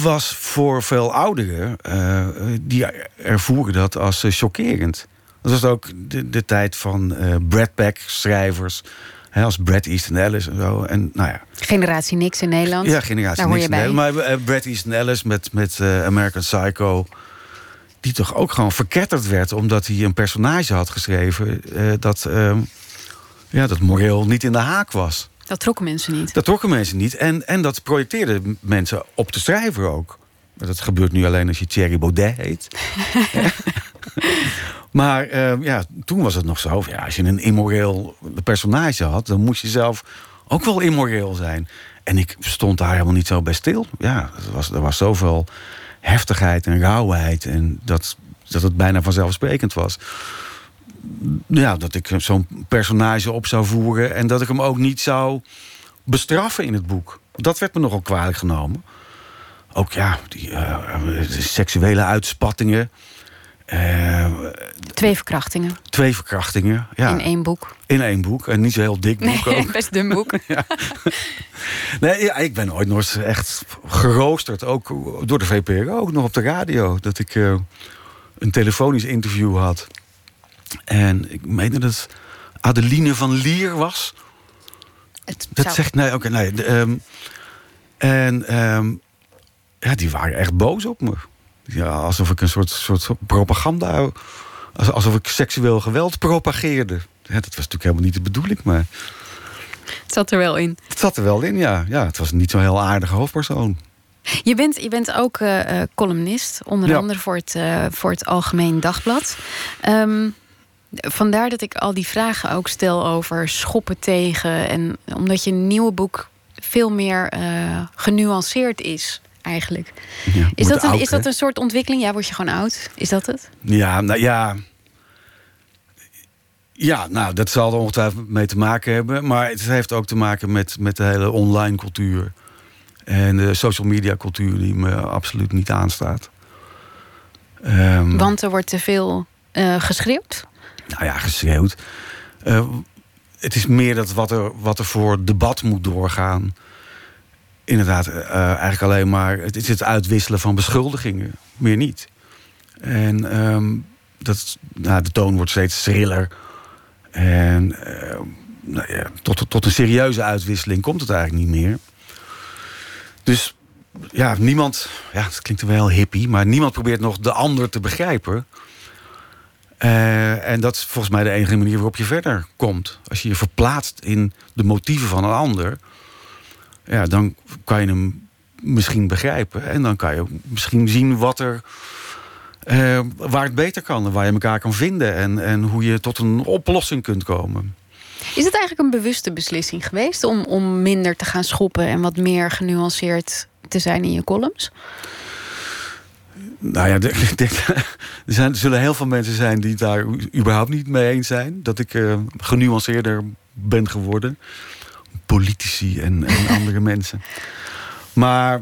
was voor veel ouderen, eh, die ervoeren dat als chockerend. Dat was ook de, de tijd van eh Brad Pack schrijvers, hè, als Brad Easton Ellis en zo. En nou ja, Generatie niks in Nederland. ja, generatie Daar hoor je niks. Maar Bret Easton Ellis met, met American Psycho... die toch ook gewoon verketterd werd... omdat hij een personage had geschreven... eh, dat, eh, ja, dat moreel niet in de haak was. Dat trokken mensen niet. Dat trokken mensen niet. En, en dat projecteerde mensen op de schrijver ook. Dat gebeurt nu alleen als je Thierry Baudet heet. maar eh, ja, toen was het nog zo. Ja, als je een immoreel personage had... dan moest je zelf ook wel immoreel zijn. En ik stond daar helemaal niet zo bij stil. Ja, er was, er was zoveel heftigheid en rauwheid... en dat, dat het bijna vanzelfsprekend was. Ja, dat ik zo'n personage op zou voeren... en dat ik hem ook niet zou bestraffen in het boek. Dat werd me nogal kwalijk genomen. Ook ja, die eh, seksuele uitspattingen. Eh, Twee verkrachtingen twee verkrachtingen. Ja, in één boek. in één boek. En niet zo heel dik boek Nee, ook. best dun boek. Nee, ja, ik ben ooit nog eens echt geroosterd. Ook door de VPRO, ook nog op de radio. Dat ik eh, een telefonisch interview had. En ik meende dat Adeline van Lier was. Het Dat zou- zegt nee, oké, nee. de, ehm, en ehm, ja, die waren echt boos op me. Ja, alsof ik een soort, soort propaganda, als- alsof ik seksueel geweld propageerde. Ja, dat was natuurlijk helemaal niet de bedoeling, maar Het zat er wel in. het zat er wel in, ja. ja het was niet zo'n heel aardige hoofdpersoon. Je bent, je bent ook eh, eh, columnist, onder Ja. andere voor het, eh, voor het Algemeen Dagblad. Ehm, Vandaar dat ik al die vragen ook stel over schoppen tegen. En omdat je nieuwe boek veel meer uh, genuanceerd is, eigenlijk. Ja, is, dat een, oud, is dat een soort ontwikkeling? Ja, word je gewoon oud? Is dat het? Ja, nou ja. Ja, nou, dat zal er ongetwijfeld mee te maken hebben. Maar het heeft ook te maken met, met de hele online cultuur. En de social media cultuur die me absoluut niet aanstaat. Ehm, Want er wordt te veel eh, geschreeuwd. Nou ja, geschreeuwd. Eh, het is meer dat wat er, wat er voor debat moet doorgaan. Inderdaad, eh, eigenlijk alleen maar. Het is het uitwisselen van beschuldigingen. Meer niet. En ehm, dat, nou, de toon wordt steeds schriller. En eh, nou ja, tot, tot een serieuze uitwisseling komt het eigenlijk niet meer. Dus ja, niemand. Ja, het klinkt wel hippie, maar niemand probeert nog de ander te begrijpen. Eh, en dat is volgens mij de enige manier waarop je verder komt. Als je je verplaatst in de motieven van een ander, ja, dan kan je hem misschien begrijpen. En dan kan je misschien zien wat er. eh, waar het beter kan en waar je elkaar kan vinden. En, en hoe je tot een oplossing kunt komen. Is het eigenlijk een bewuste beslissing geweest om, om minder te gaan schoppen en wat meer genuanceerd te zijn in je columns? Nou ja, de- ik denk, er, zijn, er zullen heel veel mensen zijn die het daar überhaupt niet mee eens zijn. Dat ik eh, genuanceerder ben geworden. Politici en, en andere mensen. Maar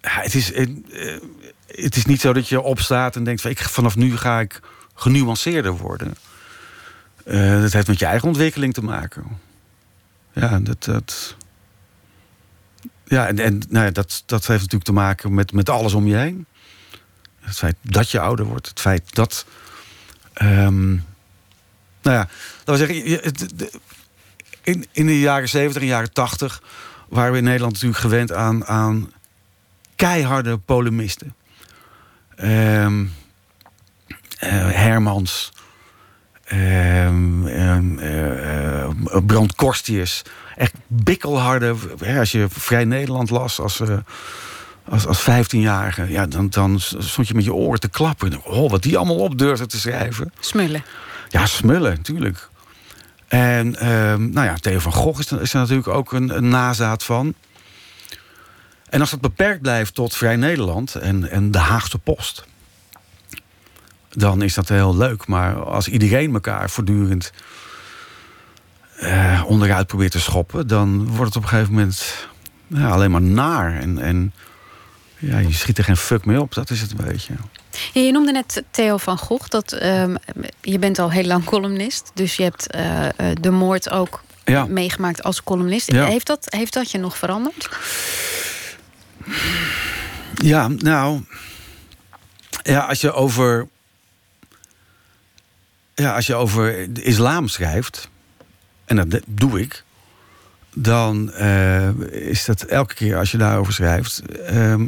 ja, het, is, eh, eh, het is niet zo dat je opstaat en denkt... Van, ik, vanaf nu ga ik genuanceerder worden. Eh, dat heeft met je eigen ontwikkeling te maken. Ja, dat... dat ja, en, en nou ja, dat, dat heeft natuurlijk te maken met, met alles om je heen. Het feit dat je ouder wordt. Het feit dat. ehm, nou ja, laten we zeggen. In, in de jaren 70 en jaren 80 waren we in Nederland natuurlijk gewend aan, aan keiharde polemisten. Ehm, eh, Hermans. eh, eh, Brand Korstius. Echt bikkelharde. hè, Als je Vrij Nederland las als, eh, als, als 15-jarige, ja, dan, dan stond je met je oren te klappen. Oh, wat die allemaal op durfde te schrijven. Smullen. Ja, smullen, natuurlijk. En ehm, nou ja, Theo van Gogh is is er natuurlijk ook een, een nazaat van. En als dat beperkt blijft tot Vrij Nederland en, en de Haagse Post... dan is dat heel leuk. Maar als iedereen elkaar voortdurend eh, onderuit probeert te schoppen... dan wordt het op een gegeven moment ja, alleen maar naar. En, en ja, je schiet er geen fuck mee op, dat is het een beetje. Ja, je noemde net Theo van Gogh. Dat, ehm, je bent al heel lang columnist. Dus je hebt eh, eh, de moord ook Ja. meegemaakt als columnist. Ja. Heeft, dat, heeft dat je nog veranderd? Ja, nou. Ja, als je over. Ja, als je over de islam schrijft. En dat doe ik. Dan eh, is dat elke keer als je daarover schrijft. ehm,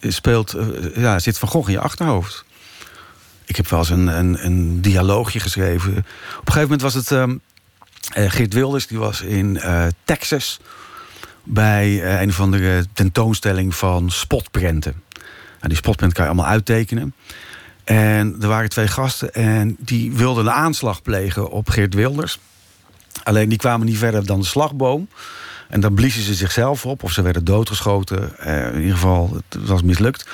speelt. eh, ja, zit Van Gogh in je achterhoofd. Ik heb wel eens een, een, een dialoogje geschreven. Op een gegeven moment was het. ehm, eh, Geert Wilders, die was in eh, Texas bij een van de tentoonstelling van spotprenten. Nou, die spotprent kan je allemaal uittekenen. En er waren twee gasten en die wilden een aanslag plegen op Geert Wilders. Alleen die kwamen niet verder dan de slagboom. En dan bliezen ze zichzelf op of ze werden doodgeschoten. Eh, in ieder geval, het was mislukt.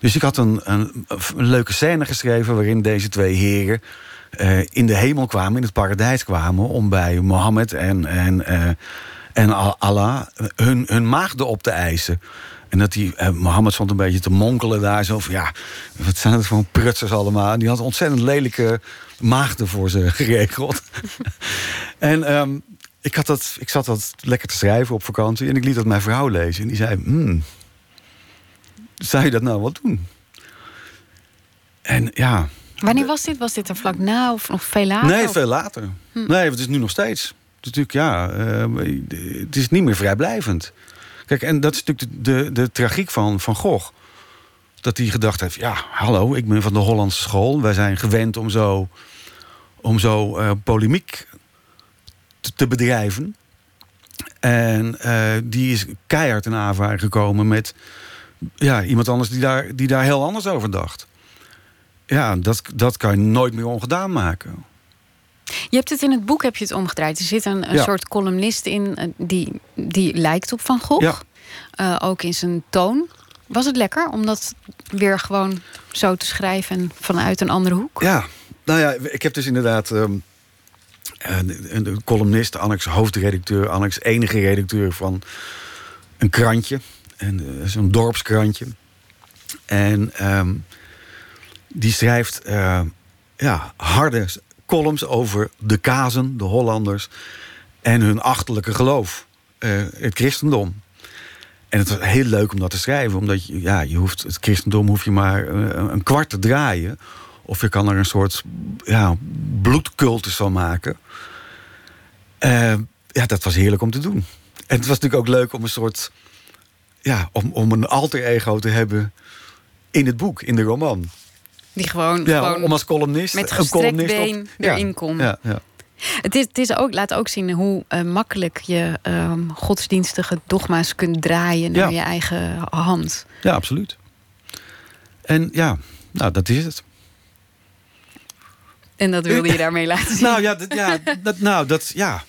Dus ik had een, een, leuke scène geschreven... waarin deze twee heren eh, in de hemel kwamen, in het paradijs kwamen... om bij Mohammed en, en, eh, en Al- Allah hun, hun maagden op te eisen. En dat die, Mohammed stond een beetje te monkelen daar. Zo van, ja, wat zijn het voor prutsers allemaal. Die had ontzettend lelijke maagden voor ze geregeld. en ehm, ik, had dat, ik zat dat lekker te schrijven op vakantie. En ik liet dat mijn vrouw lezen. En die zei, hmm, zou je dat nou wel doen? En ja, Wanneer was dit? Was dit er vlak na of nog veel later? Nee, veel later. Nee, het is nu nog steeds. Het is natuurlijk, ja, eh, het is niet meer vrijblijvend. Kijk, en dat is natuurlijk de, de, de tragiek van Van Gogh. Dat hij gedacht heeft, ja, hallo, ik ben van de Hollandse school. Wij zijn gewend om zo, om zo eh, polemiek te, bedrijven. En eh, die is keihard in aanvaring gekomen met ja, iemand anders die daar, die daar heel anders over dacht. ja, dat, dat kan je nooit meer ongedaan maken. Je hebt het in het boek heb je het omgedraaid. Er zit een, een Ja. soort columnist in eh, die, die lijkt op Van Gogh. Ja. Eh, ook in zijn toon. Was het lekker om dat weer gewoon zo te schrijven en vanuit een andere hoek? Ja, nou ja, ik heb dus inderdaad ehm, een, een columnist, Annex hoofdredacteur, Annex enige redacteur van een krantje, en, eh, zo'n dorpskrantje. En ehm, die schrijft eh, ja, harde columns over de kazen, de Hollanders, en hun achterlijke geloof, eh, het christendom. En het was heel leuk om dat te schrijven, omdat je, ja, je hoeft, het christendom hoef je maar eh, een kwart te draaien. Of je kan er een soort ja, bloedcultus van maken. Eh, ja, dat was heerlijk om te doen. En het was natuurlijk ook leuk om een soort. Ja, om, om een alter ego te hebben in het boek, in de roman. Die gewoon, Ja, gewoon om als columnist. met gestrekt columnist op- been ja, erin kon. Ja, ja. Het, is, het is ook, laat ook zien hoe eh, makkelijk je ehm, godsdienstige dogma's kunt draaien naar Ja. je eigen hand. ja, absoluut. En ja, nou, dat is het. En dat wilde je daarmee laten zien. Nou ja, dat, ja, dat, nou, dat, ja.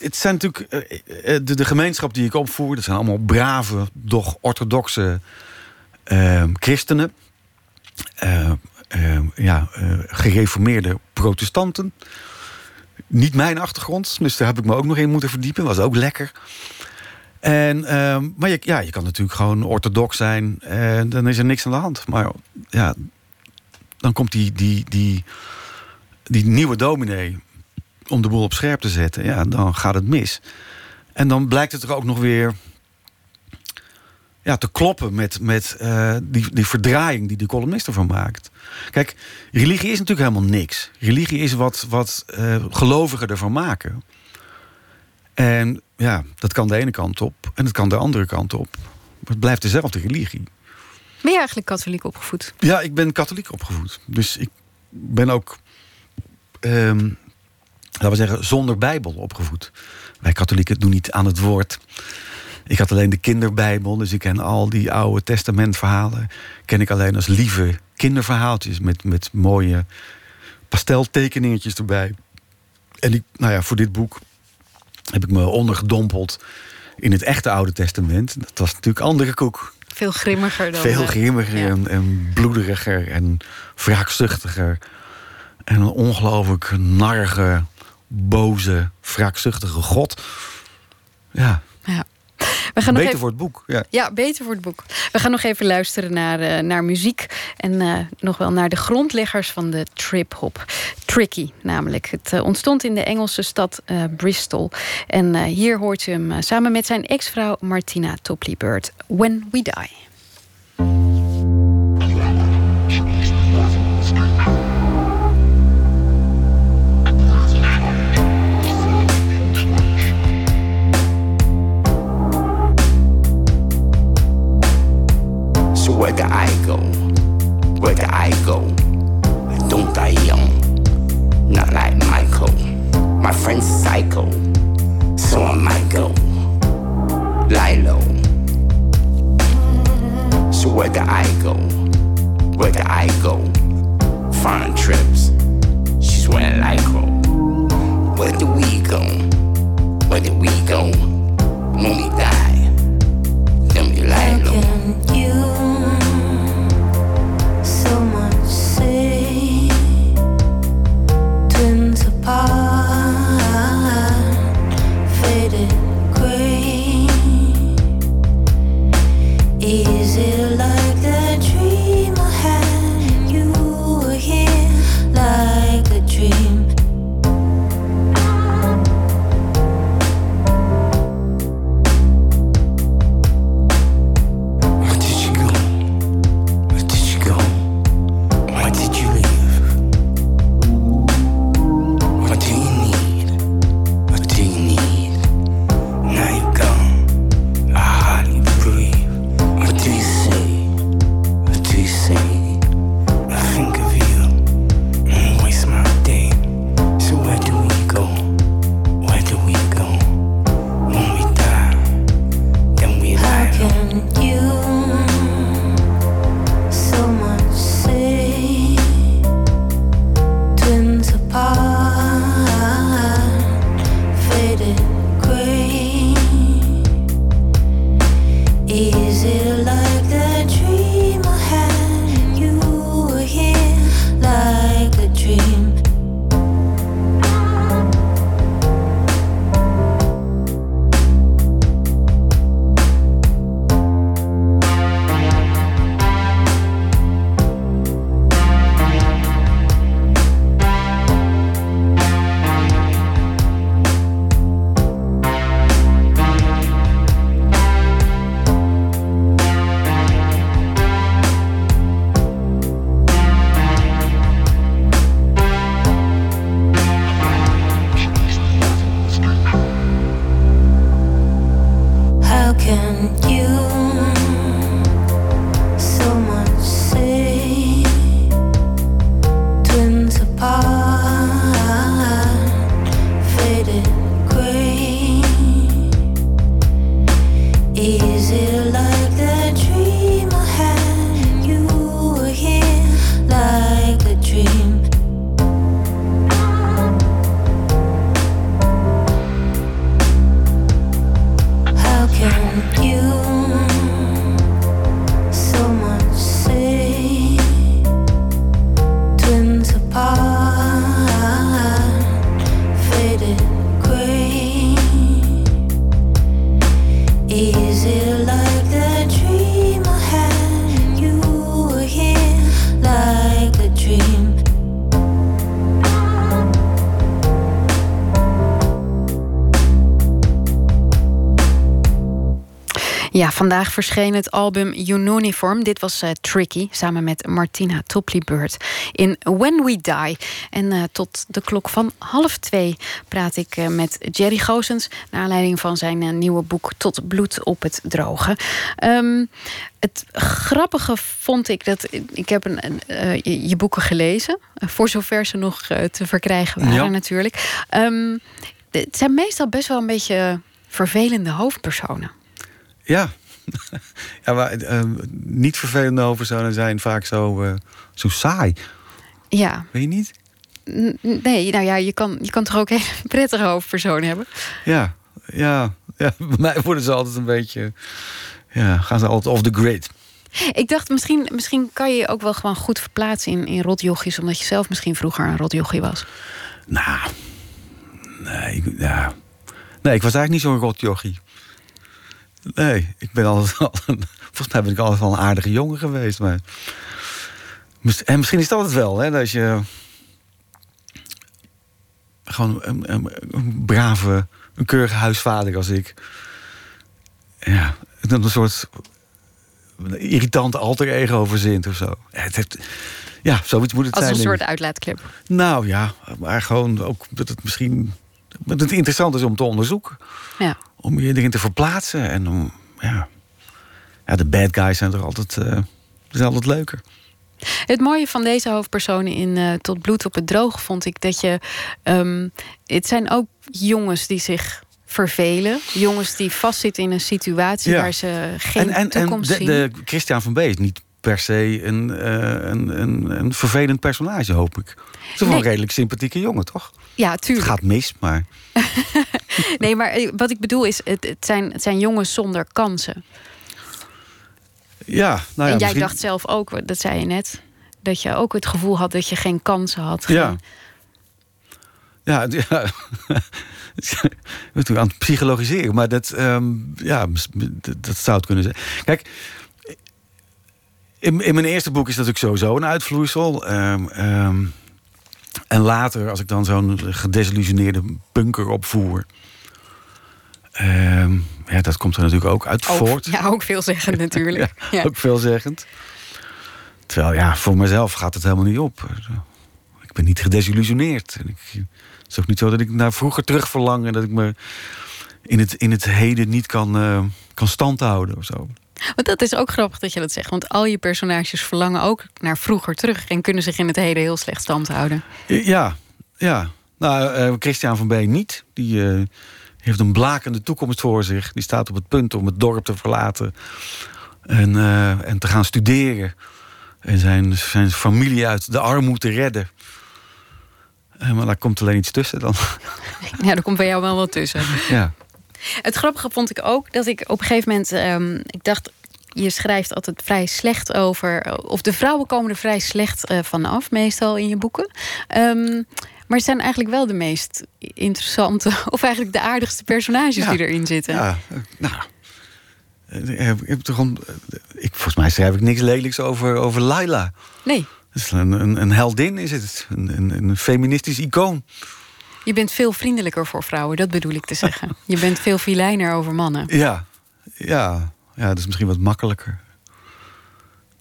Het zijn natuurlijk eh, eh, de, de gemeenschap die ik opvoer. Dat zijn allemaal brave, doch orthodoxe eh, christenen. Eh, eh, ja, eh, gereformeerde protestanten. Niet mijn achtergrond, dus daar heb ik me ook nog in moeten verdiepen. Was ook lekker. En, ehm, maar je, ja, je kan natuurlijk gewoon orthodox zijn. En dan is er niks aan de hand. Maar ja, dan komt die, die, die, die nieuwe dominee om de boel op scherp te zetten, ja, dan gaat het mis. En dan blijkt het er ook nog weer ja, te kloppen met, met eh, die, die verdraaiing die de columnist ervan maakt. Kijk, religie is natuurlijk helemaal niks. Religie is wat, wat eh, gelovigen ervan maken. En ja, dat kan de ene kant op en het kan de andere kant op. Maar het blijft dezelfde religie. Ben je eigenlijk katholiek opgevoed? Ja, ik ben katholiek opgevoed. Dus ik ben ook, ehm, laten we zeggen, zonder Bijbel opgevoed. Wij katholieken doen niet aan het woord. Ik had alleen de kinderbijbel, dus ik ken al die oude testamentverhalen. Ken ik alleen als lieve kinderverhaaltjes met, met mooie pasteltekeningetjes erbij. En ik, nou ja, voor dit boek heb ik me ondergedompeld in het echte Oude Testament. Dat was natuurlijk andere koek. Veel grimmiger dan... Veel eh, grimmiger ja. en, en bloederiger en wraakzuchtiger. En een ongelooflijk narige, boze, wraakzuchtige god. Ja, Ja. We gaan nog beter even... voor het boek. Ja. Ja, beter voor het boek. We gaan nog even luisteren naar, eh, naar muziek. En eh, nog wel naar de grondleggers van de trip-hop. Tricky namelijk. Het eh, ontstond in de Engelse stad Bristol. En hier hoort u hem samen met zijn ex-vrouw Martina Topley Bird. When We Die. Friend's psycho, so I might go. Lie low. So where do I go? Where do I go? Foreign trips. She's wearing lycra. Where do we go? Where do we go? When we die, then we lie low. So much say twins apart, vandaag verscheen het album Ununiform. Dit was eh, Tricky, samen met Martina Topley-Bird in When We Die. En eh, tot de klok van half twee praat ik eh, met Jerry Goosens... naar aanleiding van zijn nieuwe boek Tot bloed op het droge. Ehm, het grappige vond ik dat... Ik heb een, een, je, je boeken gelezen, voor zover ze nog te verkrijgen waren Ja. natuurlijk. Ehm, het zijn meestal best wel een beetje vervelende hoofdpersonen. Ja. ja maar, eh, niet vervelende hoofdpersonen zijn vaak zo, eh, zo saai. Ja, Weet je niet? Nee, nou ja, je kan, je kan toch ook hele prettige hoofdpersonen hebben. Ja, ja, ja. Bij mij worden ze altijd een beetje... Ja, gaan ze altijd off the grid. Ik dacht, misschien, misschien kan je je ook wel gewoon goed verplaatsen in, in rotjochies... omdat je zelf misschien vroeger een rotjochie was. Nou, nee, ja. nee, ik was eigenlijk niet zo'n rotjochie. Nee, ik ben altijd al een, volgens mij ben ik altijd wel een aardige jongen geweest. Maar, en misschien is dat het wel, hè, dat je gewoon een, een, een brave, een keurige huisvader als ik. Ja, een soort irritante alter ego verzint of zo. Het heeft, ja zoiets moet het Als zijn. een denk soort uitlaatklep. Nou ja, maar gewoon ook dat het misschien dat het interessant is om te onderzoeken. Ja. Om je erin te verplaatsen. En om, ja, ja de bad guys zijn toch altijd, eh, zijn altijd leuker. Het mooie van deze hoofdpersonen in eh, Tot bloed op het droog vond ik dat je... ehm, het zijn ook jongens die zich vervelen. Jongens die vastzitten in een situatie Ja. waar ze geen en en, en toekomst de, zien. de Christian van B is niet per se een, eh, een, een, een vervelend personage, hoop ik. Het is wel Nee. een redelijk sympathieke jongen, toch? Ja, Het tuurlijk. gaat mis, maar... Nee, maar eh, wat ik bedoel is, het, het, zijn, het zijn jongens zonder kansen. Ja, nou ja, en jij misschien- dacht zelf ook, dat zei je net... dat je ook het gevoel had dat je geen kansen had. Ja. Geen- Ja, het- ja. Ik ben aan het psychologiseren, maar dat, ehm, ja, dat, dat zou het kunnen zijn. Kijk, in, in mijn eerste boek is dat ook sowieso een uitvloeisel. Ehm, en later, als ik dan zo'n gedesillusioneerde punker opvoer... ehm, ja, dat komt er natuurlijk ook uit Ook, voort. ja, ook veelzeggend natuurlijk. Ja, Ja. Ook veelzeggend. Terwijl, ja, voor mezelf gaat het helemaal niet op. Ik ben niet gedesillusioneerd. En ik, het is ook niet zo dat ik naar vroeger terug verlang... en dat ik me in het, in het heden niet kan, eh, kan standhouden of zo. Want dat is ook grappig dat je dat zegt. Want al je personages verlangen ook naar vroeger terug... en kunnen zich in het heden heel slecht stand houden. Ja, ja. Nou, eh, Christian van B. niet. Die eh, heeft een blakende toekomst voor zich. Die staat op het punt om het dorp te verlaten... en, eh, en te gaan studeren... en zijn, zijn familie uit de armoede te redden... Maar daar komt alleen iets tussen dan. Ja, daar komt bij jou wel wat tussen. ja. Het grappige vond ik ook dat ik op een gegeven moment... ehm, ik dacht, je schrijft altijd vrij slecht over... of de vrouwen komen er vrij slecht eh, vanaf, meestal in je boeken. Ehm, maar het zijn eigenlijk wel de meest interessante... of eigenlijk de aardigste personages Ja. die erin zitten. Ja, eh, nou. eh, Ik volgens mij schrijf ik niks lelijks over, over Laila. Nee, een, een, een heldin is het. Een, een, een feministisch icoon. Je bent veel vriendelijker voor vrouwen, dat bedoel ik te zeggen. Je bent veel filijner over mannen. Ja, ja, ja, dat is misschien wat makkelijker.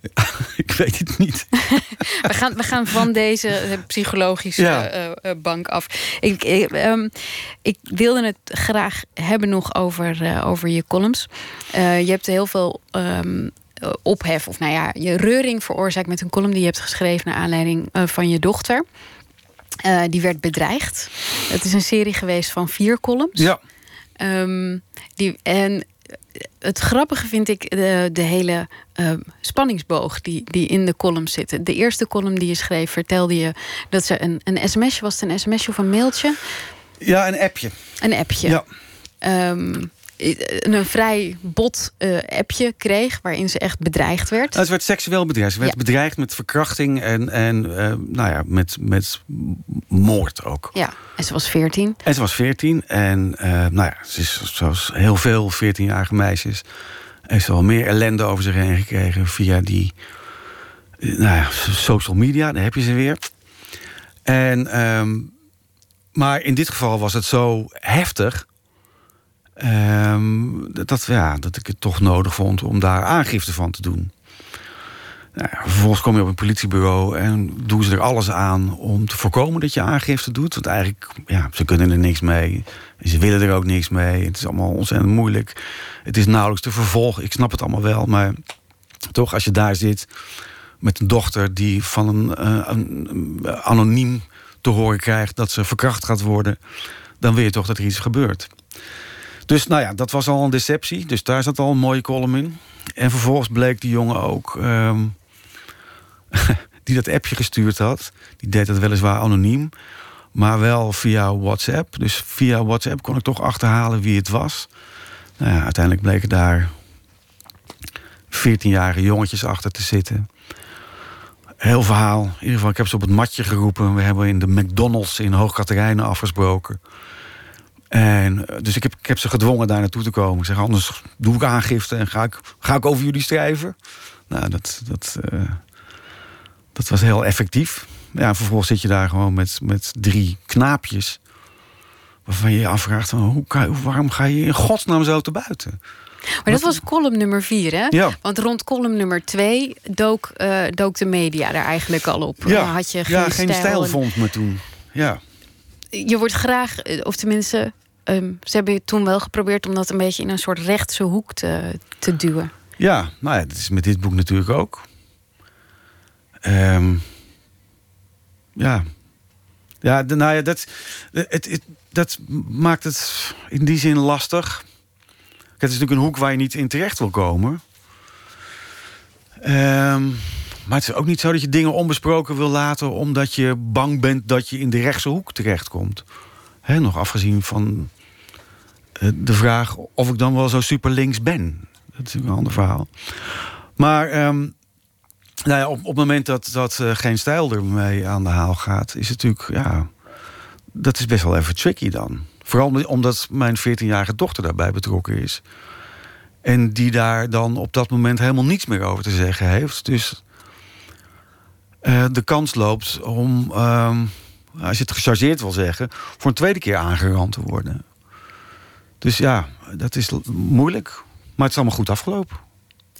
ik weet het niet. We gaan, we gaan van deze eh, psychologische Ja. eh, eh, bank af. Ik, ik, ehm, ik wilde het graag hebben nog over, over je columns. Je hebt heel veel eh, ophef, of nou ja, je reuring veroorzaakt met een column die je hebt geschreven naar aanleiding van je dochter. Eh, die werd bedreigd. Het is een serie geweest van vier columns. Ja, Ehm, die, en het grappige vind ik de, de hele ehm, spanningsboog die, die in de column zit. De eerste column die je schreef vertelde je dat ze een, een sms'je was. Het een sms'je of een mailtje? ja een appje. Een appje. Ja. Ehm, een vrij bot eh, appje kreeg waarin ze echt bedreigd werd. Nou, ze werd seksueel bedreigd. Ze werd Ja. bedreigd met verkrachting en, en eh, nou ja, met, met moord ook. Ja, en ze was veertien. En ze was 14 en eh, nou ja, ze is zoals heel veel 14-jarige meisjes... heeft ze al meer ellende over zich heen gekregen via die eh, nou ja, social media. Daar heb je ze weer. En, ehm, maar in dit geval was het zo heftig... Ehm, dat, ja, dat ik het toch nodig vond om daar aangifte van te doen. Nou vervolgens kom je op een politiebureau en doen ze er alles aan om te voorkomen dat je aangifte doet. Want eigenlijk, ja, ze kunnen er niks mee. Ze willen er ook niks mee. Het is allemaal ontzettend moeilijk. Het is nauwelijks te vervolgen. Ik snap het allemaal wel, maar toch, als je daar zit met een dochter die van een, eh, een anoniem te horen krijgt dat ze verkracht gaat worden, dan wil je toch dat er iets gebeurt. Dus nou ja, dat was al een deceptie. Dus daar zat al een mooie column in. En vervolgens bleek die jongen ook. ehm, die dat appje gestuurd had. Die deed dat weliswaar anoniem. Maar wel via WhatsApp. Dus via WhatsApp kon ik toch achterhalen wie het was. Nou ja, uiteindelijk bleken daar 14-jarige jongetjes achter te zitten. Heel verhaal. In ieder geval, ik heb ze op het matje geroepen. We hebben in de McDonald's in Hoogkaterijnen afgesproken. En, eh, dus ik heb, ik heb ze gedwongen daar naartoe te komen. Ik zeg, anders doe ik aangifte en ga ik, ga ik over jullie schrijven. Nou, dat, dat, eh, dat was heel effectief. Ja, vervolgens zit je daar gewoon met, met drie knaapjes. Waarvan je je afvraagt, van, hoe kan, waarom ga je in godsnaam zo te buiten? Maar dat was column nummer vier, hè? Ja. Want rond column nummer twee dook, eh, dook de media daar eigenlijk al op. Ja, had je geen, ja, geen stijl en- vond me toen. Ja. Je wordt graag, of tenminste, ehm, ze hebben toen wel geprobeerd om dat een beetje in een soort rechtse hoek te, te duwen. Ja, nou ja, dat is met dit boek natuurlijk ook. Ehm, ja. Ja, nou ja, dat, het, het, dat maakt het in die zin lastig. Het is natuurlijk een hoek waar je niet in terecht wil komen. Ehm, maar het is ook niet zo dat je dingen onbesproken wil laten... omdat je bang bent dat je in de rechtse hoek terechtkomt. Hè, nog afgezien van de vraag of ik dan wel zo super links ben. Dat is een ander verhaal. Maar ehm, nou ja, op, op het moment dat, dat eh, geen stijl ermee aan de haal gaat... is het natuurlijk, ja, dat is best wel even tricky dan. Vooral omdat- mijn 14-jarige dochter daarbij betrokken is. En die daar dan op dat moment helemaal niets meer over te zeggen heeft. Dus eh, de kans loopt om, ehm, als je het gechargeerd wil zeggen... voor een tweede keer aangerand te worden. Dus ja, dat is moeilijk. Maar het is allemaal goed afgelopen.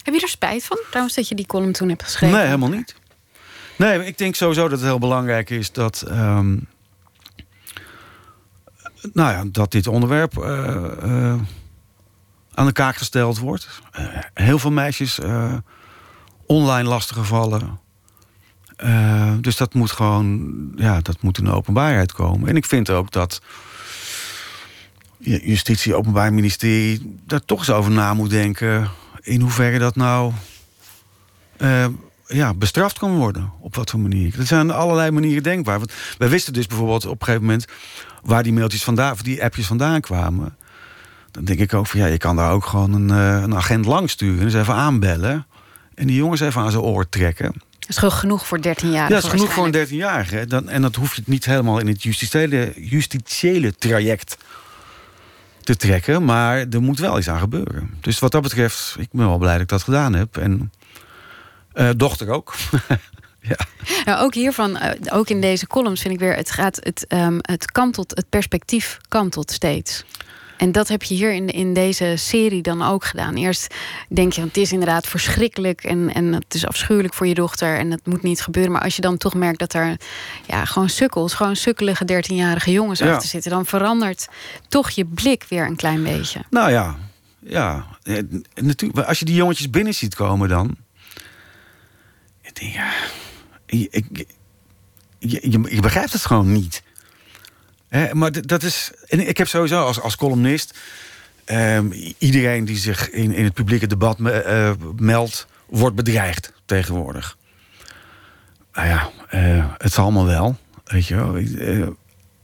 Heb je er spijt van, trouwens, dat je die column toen hebt geschreven? Nee, helemaal niet. Nee, ik denk sowieso dat het heel belangrijk is dat. ehm, nou ja, dat dit onderwerp eh, eh, aan de kaak gesteld wordt. Eh, heel veel meisjes online lastiggevallen. Dus dat moet gewoon, ja, dat moet in de openbaarheid komen. En ik vind ook dat justitie, openbaar ministerie daar toch eens over na moet denken. In hoeverre dat nou eh, ja, bestraft kan worden. Op wat voor manier. Er zijn allerlei manieren denkbaar. Want wij wisten dus bijvoorbeeld op een gegeven moment waar die mailtjes vandaan, of die appjes vandaan kwamen. Dan denk ik ook van ja, je kan daar ook gewoon een, eh, een agent langs sturen. Dus even aanbellen. En die jongens even aan zijn oor trekken. Dat is gewoon genoeg voor 13 jaar. Ja, dat is genoeg voor een 13-jarige. hè. Dan- En dat hoef je niet helemaal in het justitiële, justitiële traject te trekken. Maar er moet wel iets aan gebeuren. Dus wat dat betreft, ik ben wel blij dat ik dat gedaan heb. En eh, dochter ook. Nou, ook hiervan, eh, ook in deze columns vind ik weer, het gaat, het, ehm, het kantelt, het perspectief kantelt steeds. En dat heb je hier in, in deze serie dan ook gedaan. Eerst denk je, want het is inderdaad verschrikkelijk en, en het is afschuwelijk voor je dochter en dat moet niet gebeuren. Maar als je dan toch merkt dat er ja, gewoon sukkels, gewoon sukkelige 13-jarige jongens Ja. achter zitten, dan verandert toch je blik weer een klein beetje. Nou ja, ja. Eh, Natuurlijk, als je die jongetjes binnen ziet komen dan. Ik denk, ja. Ik- je, je, je begrijpt het gewoon niet. Maar dat is. En ik heb sowieso als, als columnist. ehm, iedereen die zich in, in het publieke debat eh, meldt. wordt bedreigd tegenwoordig. Nou ja, eh, het zal allemaal wel. Weet je wel. Eh,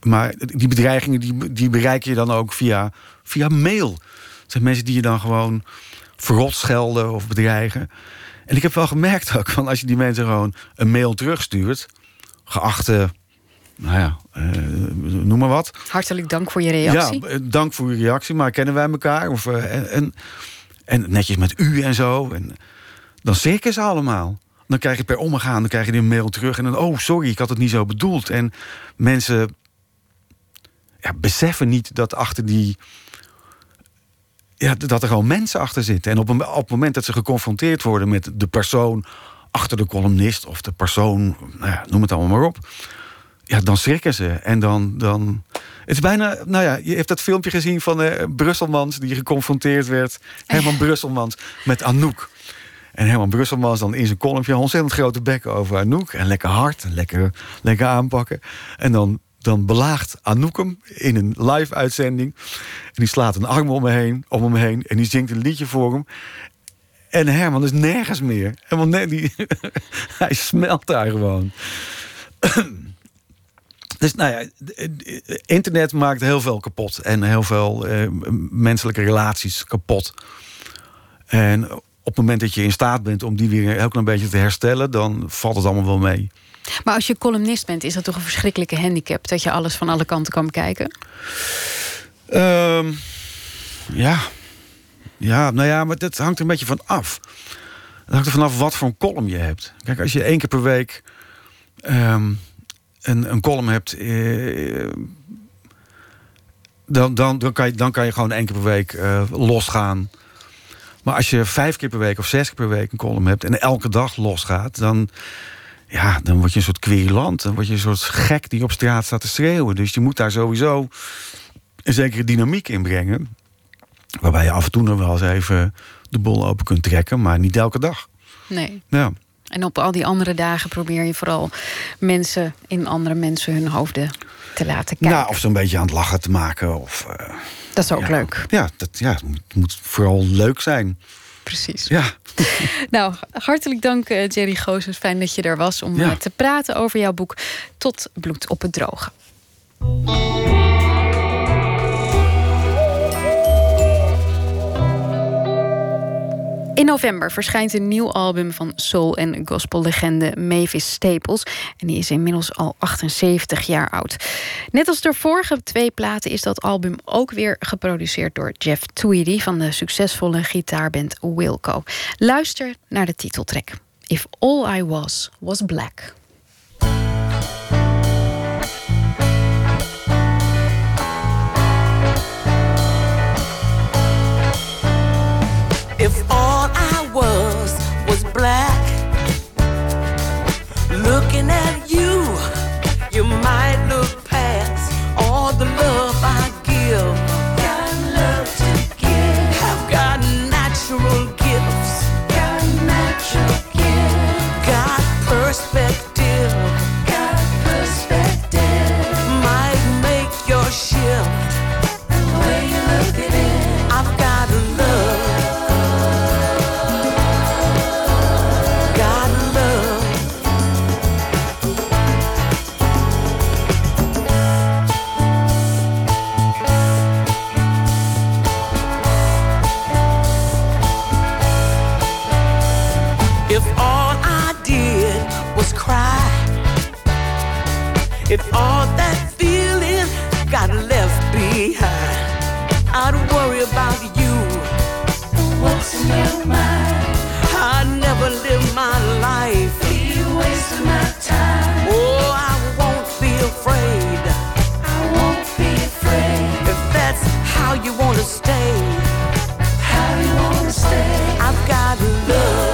maar die bedreigingen die, die bereik je dan ook via, via mail. Het zijn mensen die je dan gewoon verrot schelden of bedreigen. En ik heb wel gemerkt ook, van als je die mensen gewoon een mail terugstuurt... geachte, nou ja, eh, noem maar wat. Hartelijk dank voor je reactie. Ja, eh, dank voor uw reactie, maar kennen wij elkaar? Of, eh, en, en, en netjes met u en zo. En dan ze allemaal. Dan krijg je per omgaan, dan krijg je die mail terug. En dan, oh, sorry, ik had het niet zo bedoeld. En mensen ja, beseffen niet dat achter die ja, dat er gewoon mensen achter zitten. En op, een, op het moment dat ze geconfronteerd worden met de persoon achter de columnist of de persoon, nou ja, noem het allemaal maar op. Ja, dan schrikken ze. En dan, dan. Het is bijna. Nou ja, je hebt dat filmpje gezien van eh, Brusselmans die geconfronteerd werd. Herman Brusselmans met Anouk. En Herman Brusselmans dan in zijn een ontzettend grote bek over Anouk. En lekker hard, en lekker, lekker aanpakken. En dan, dan belaagt Anouk hem in een live uitzending. En die slaat een arm om, me heen, om hem heen. En die zingt een liedje voor hem. En Herman is nergens meer. Helemaal ne die, hij smelt daar gewoon. Dus nou ja, internet maakt heel veel kapot. En heel veel eh, menselijke relaties kapot. En op het moment dat je in staat bent om die weer een heel klein beetje te herstellen, dan valt het allemaal wel mee. Maar als je columnist bent, is dat toch een verschrikkelijke handicap dat je alles van alle kanten kan bekijken? Ehm, ja. Ja, nou ja, maar dat hangt er een beetje van af. Het hangt er vanaf wat voor een column je hebt. Kijk, als je één keer per week ehm, een, een column hebt. eh, dan, dan, dan, kan je, dan kan je gewoon één keer per week eh, losgaan. Maar als je vijf keer per week of zes keer per week een column hebt en elke dag losgaat, dan, ja, dan word je een soort querulant. Dan word je een soort gek die op straat staat te schreeuwen. Dus je moet daar sowieso een zekere dynamiek in brengen. Waarbij je af en toe nog wel eens even de bol open kunt trekken, maar niet elke dag. Nee. Ja. En op al die andere dagen probeer je vooral mensen in andere mensen hun hoofden te laten kijken. Nou, of ze een beetje aan het lachen te maken. Of, eh, dat is ook ja. leuk. Ja, dat, ja, het moet, vooral leuk zijn. Precies. Ja. Nou, hartelijk dank eh, Jerry Gozes. Fijn dat je er was om Ja. eh, te praten over jouw boek Tot bloed op het droge. November verschijnt een nieuw album van soul- en gospellegende Mavis Staples. En die is inmiddels al 78 jaar oud. Net als de vorige twee platen is dat album ook weer geproduceerd door Jeff Tweedy van de succesvolle gitaarband Wilco. Luister naar de titeltrack. If All I Was Was Black. Black, looking at want to stay. How you want to stay. I've got love.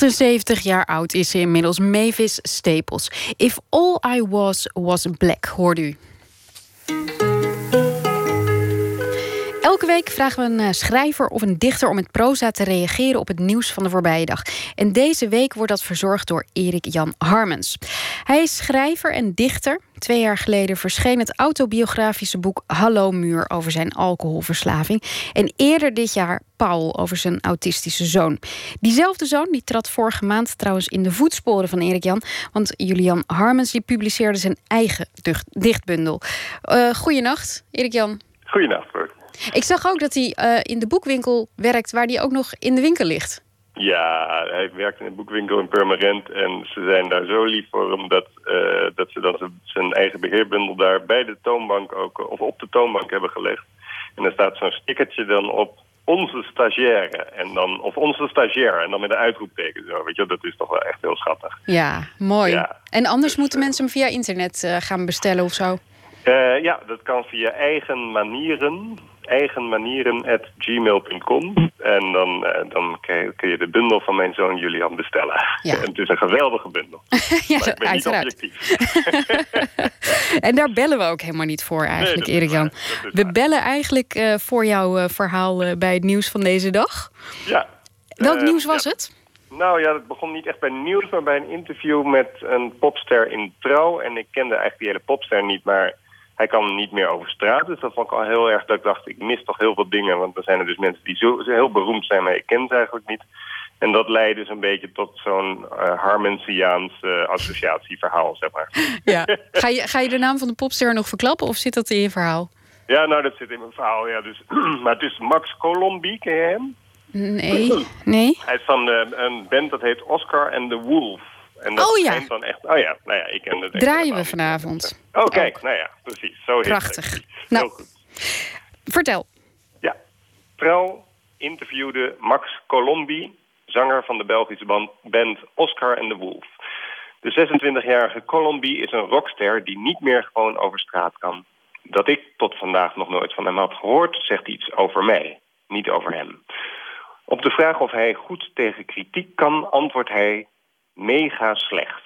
...78 jaar oud is ze inmiddels, Mavis Staples. If all I was was black, hoorde u. Elke week vragen we een eh, schrijver of een dichter om met proza te reageren op het nieuws van de voorbije dag. En deze week wordt dat verzorgd door Erik Jan Harmens. Hij is schrijver en dichter. Twee jaar geleden verscheen het autobiografische boek Hallo Muur over zijn alcoholverslaving. En eerder dit jaar Paul over zijn autistische zoon. Diezelfde zoon die trad vorige maand trouwens in de voetsporen van Erik Jan. Want Julian Harmens die publiceerde zijn eigen dicht- dichtbundel. Uh, goeienacht, Erik Jan. Goedenacht, Bert. Ik zag ook dat hij eh, in de boekwinkel werkt, waar hij ook nog in de winkel ligt. Ja, hij werkt in een boekwinkel in Purmerend en ze zijn daar zo lief voor hem dat, eh, dat ze dan zijn eigen beheerbundel daar bij de toonbank ook, eh, of op de toonbank hebben gelegd. En er staat zo'n stickertje dan op onze stagiaire en dan, of onze stagiair en dan met een uitroepteken zo, weet je, dat is toch wel echt heel schattig. Ja, mooi. Ja. En anders moeten mensen hem via internet eh, gaan bestellen of zo. Eh, ja, dat kan via eigen manieren. Eigenmanieren at gmail.com. En dan, eh, dan kun je- de bundel van mijn zoon Julian bestellen. Ja. En het is een geweldige bundel. ja, maar ik ben niet objectief. En daar bellen we ook helemaal niet voor eigenlijk, dat is Erik Jan. waar, dat is We waar. bellen eigenlijk eh, voor jouw eh, verhaal bij het nieuws van deze dag. Ja. Welk nieuws was ja. het? Nou ja, het begon niet echt bij nieuws, maar bij een interview met een popster in Trouw. En ik kende eigenlijk die hele popster niet, maar hij kan niet meer over straat. Dus dat vond ik al heel erg dat ik dacht, ik mis toch heel veel dingen. Want er zijn er dus mensen die zo, heel beroemd zijn, maar ik ken ze eigenlijk niet. En dat leidde dus een beetje tot zo'n uh, Harmensiaans eh, associatieverhaal, zeg maar. Ja. Ga, je, ga je de naam van de popster nog verklappen of zit dat in je verhaal? Ja, nou, dat zit in mijn verhaal, ja. Dus, maar het is Max Colombi, ken je hem? Nee. Nee? Hij is van eh, een band dat heet Oscar and the Wolf. En dat Oh ja. Dan echt, oh ja, nou ja, ik ken het Draaien we vanavond. Oh, kijk, nou ja, precies. Zo Prachtig. het. Nou. Heel goed. Vertel. Ja. Trouw interviewde Max Colombi, zanger van de Belgische band, band Oscar and the Wolf. De 26-jarige Colombi is een rockster die niet meer gewoon over straat kan. Dat ik tot vandaag nog nooit van hem had gehoord, zegt iets over mij, niet over hem. Op de vraag of hij goed tegen kritiek kan, antwoordt hij mega slecht.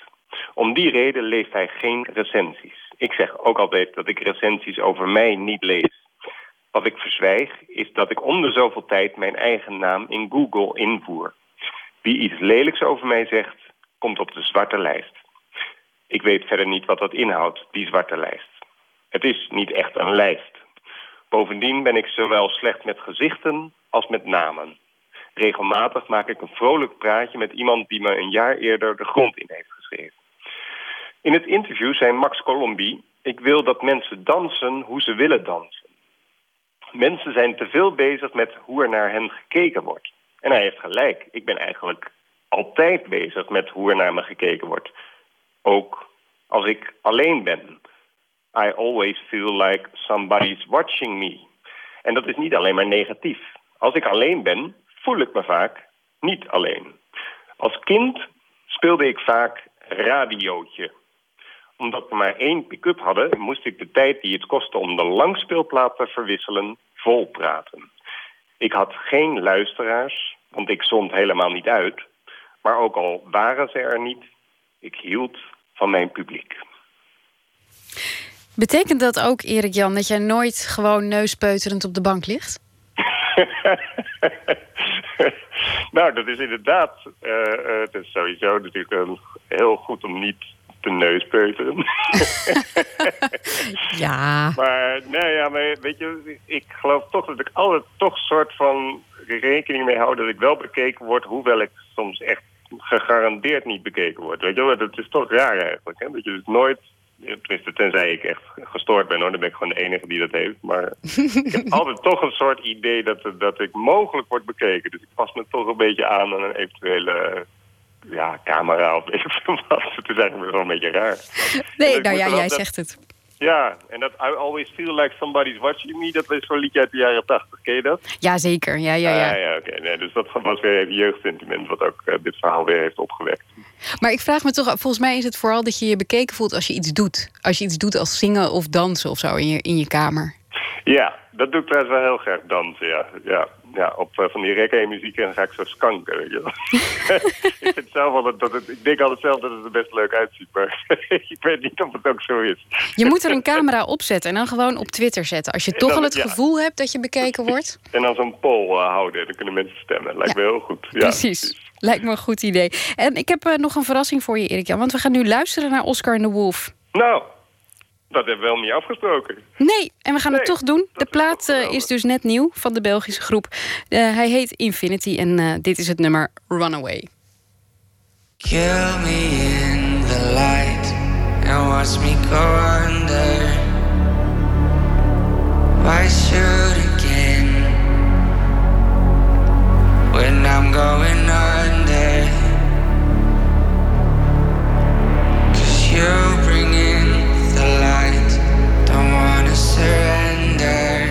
Om die reden leest hij geen recensies. Ik zeg ook altijd dat ik recensies over mij niet lees. Wat ik verzwijg is dat ik om de zoveel tijd mijn eigen naam in Google invoer. Wie iets lelijks over mij zegt, komt op de zwarte lijst. Ik weet verder niet wat dat inhoudt, die zwarte lijst. Het is niet echt een lijst. Bovendien ben ik zowel slecht met gezichten als met namen. Regelmatig maak ik een vrolijk praatje met iemand die me een jaar eerder de grond in heeft geschreven. In het interview zei Max Colombi... ik wil dat mensen dansen hoe ze willen dansen. Mensen zijn te veel bezig met hoe er naar hen gekeken wordt. En hij heeft gelijk. Ik ben eigenlijk altijd bezig met hoe er naar me gekeken wordt. Ook als ik alleen ben. I always feel like somebody's watching me. En dat is niet alleen maar negatief. Als ik alleen ben, voel ik me vaak niet alleen. Als kind speelde ik vaak radiootje. Omdat we maar één pick-up hadden, moest ik de tijd die het kostte om de langspeelplaat te verwisselen volpraten. Ik had geen luisteraars, want ik zond helemaal niet uit. Maar ook al waren ze er niet, ik hield van mijn publiek. Betekent dat ook, Erik Jan, dat jij nooit gewoon neuspeuterend op de bank ligt? nou, dat is inderdaad. eh, het is sowieso natuurlijk heel goed om niet te neuspeuteren. Ja. maar, nou ja, maar weet je, ik geloof toch dat ik altijd toch soort van rekening mee hou dat ik wel bekeken word, hoewel ik soms echt gegarandeerd niet bekeken word. Weet je wel, dat is toch raar eigenlijk. Hè? Dat je dus nooit Tenminste, tenzij ik echt gestoord ben, hoor. Dan ben ik gewoon de enige die dat heeft. Maar ik heb altijd toch een soort idee dat, dat ik mogelijk word bekeken. Dus ik pas me toch een beetje aan aan een eventuele ja, camera of weet ik veel wat. Het is eigenlijk wel een beetje raar. Nee, ik nou ja, jij zegt het. Ja, en dat I always feel like somebody's watching me, dat is zo'n liedje uit de jaren tachtig. Ken je dat? Jazeker, ja, ja, ja. Ah, ja oké. Nee, dus dat was weer even jeugdsentiment, wat ook eh, dit verhaal weer heeft opgewekt. Maar ik vraag me toch, volgens mij is het vooral dat je je bekeken voelt als je iets doet. Als je iets doet als zingen of dansen of zo in je, in je kamer. Ja, dat doe ik trouwens wel heel graag dansen, ja. Ja, ja op eh, van die reggae-muziek en dan ga ik zo skanken, weet je wel. ik vind zelf altijd dat het... Ik denk altijd zelf dat het er best leuk uitziet, maar ik weet niet of het ook zo is. Je moet er een camera op zetten en dan gewoon op Twitter zetten. Als je toch dan- al het ja. gevoel hebt dat je bekeken wordt. En dan zo'n poll eh, houden, dan kunnen mensen stemmen. Lijkt Ja, me heel goed. Ja, Precies. Lijkt me een goed idee. En ik heb eh, nog een verrassing voor je, Erik Jan. Want we gaan nu luisteren naar Oscar en de Wolf. Nou, dat hebben we wel niet afgesproken. Nee, en we gaan het Nee, toch doen. De is plaat eh, geweldig. is dus net nieuw van de Belgische groep. Eh, hij heet Infinity en eh, dit is het nummer Runaway. Kill me in the light and watch me go under. Why shoot again when I'm going under? Cause you surrender.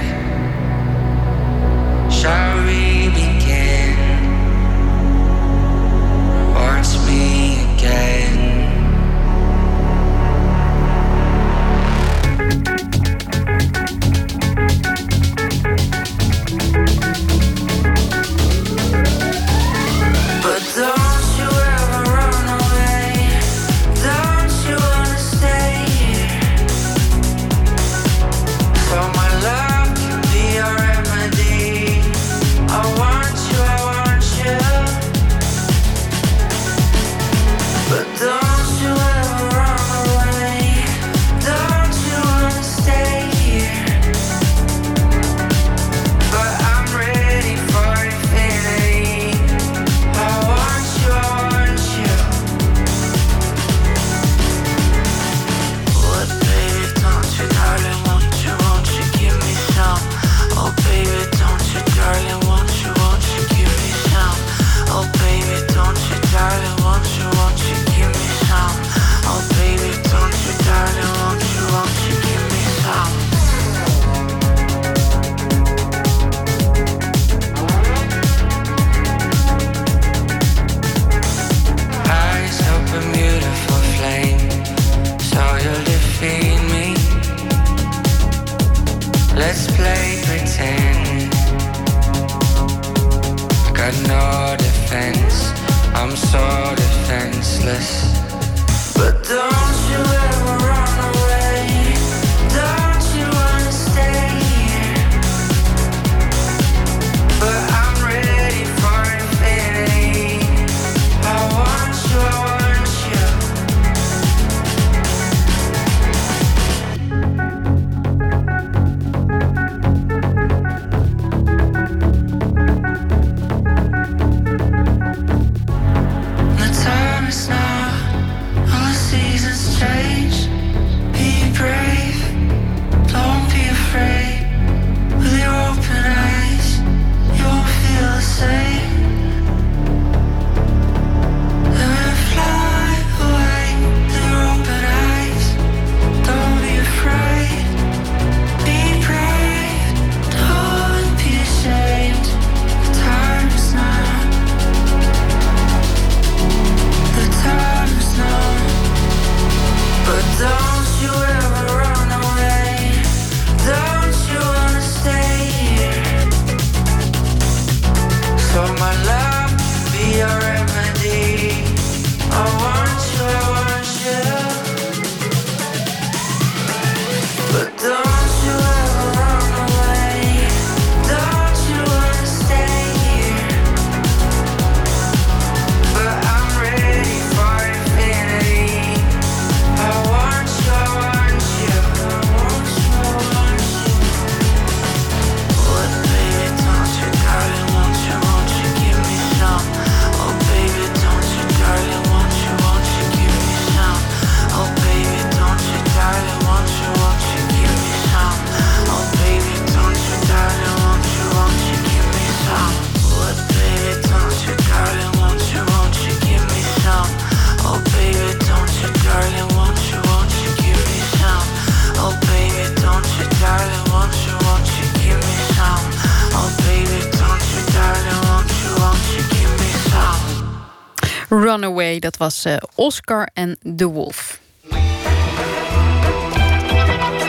Was eh, Oscar en The Wolf.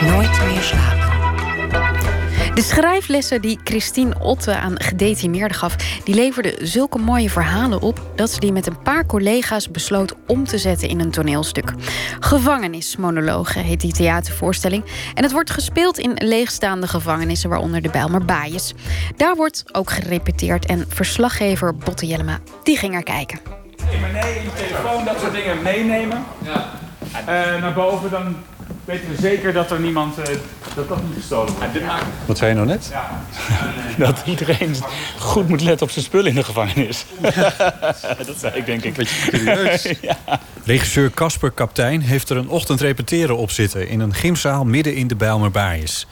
Nooit meer slapen. De schrijflessen die Christine Otte aan gedetineerden gaf... die leverden zulke mooie verhalen op... dat ze die met een paar collega's besloot om te zetten in een toneelstuk. Gevangenismonologen heet die theatervoorstelling. En het wordt gespeeld in leegstaande gevangenissen... waaronder de Bijlmer. Daar wordt ook gerepeteerd en verslaggever Botte Jellema... die ging er kijken. Portemonnee, je telefoon, dat soort dingen meenemen. Eh, naar boven, dan weten we zeker dat er niemand, eh, dat dat niet gestolen wordt. Wat zei je nou net? Dat iedereen goed moet letten op zijn spullen in de gevangenis. dat zei ik denk ik. Beetje curieus. ja. Regisseur Casper Kaptein heeft er een ochtend repeteren op zitten... in een gymzaal midden in de Bijlmer Baaijes.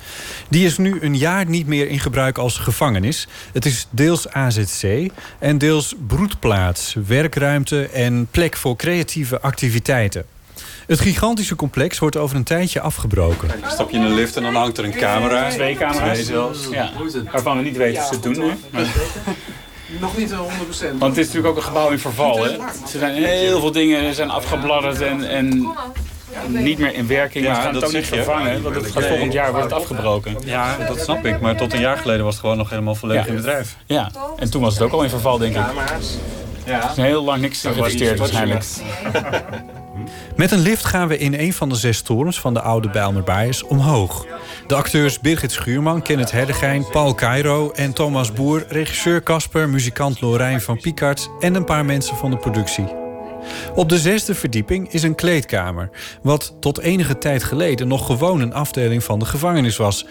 Die is nu een jaar niet meer in gebruik als gevangenis. Het is deels AZC en deels broedplaats, werkruimte... en plek voor creatieve activiteiten. Het gigantische complex wordt over een tijdje afgebroken. Dan stap je in een lift en dan hangt er een camera. Twee camera's Twee zelfs. Ja. Waarvan we niet weten of ze het doen nu. Maar- Nog niet 100%. Want het is natuurlijk ook een gebouw in verval. Hè? Er zijn heel veel dingen zijn afgebladderd en, en niet meer in werking. Ja, we gaan dat het ook niet vervangen, want het gaat volgend jaar wordt het afgebroken. Ja, dat snap ik. Maar tot een jaar geleden was het gewoon nog helemaal volledig Ja. in bedrijf. Ja, en toen was het ook al in verval, denk ik. Ja. Er is heel lang niks geïnvesteerd waarschijnlijk. Met een lift gaan we in een van de zes torens van de oude Bijlmer Baaiers omhoog. De acteurs Birgit Schuurman, Kenneth Herdegijn, Paul Cairo en Thomas Boer... regisseur Casper, muzikant Lorijn van Piekart... en een paar mensen van de productie. Op de zesde verdieping is een kleedkamer... wat tot enige tijd geleden nog gewoon een afdeling van de gevangenis was.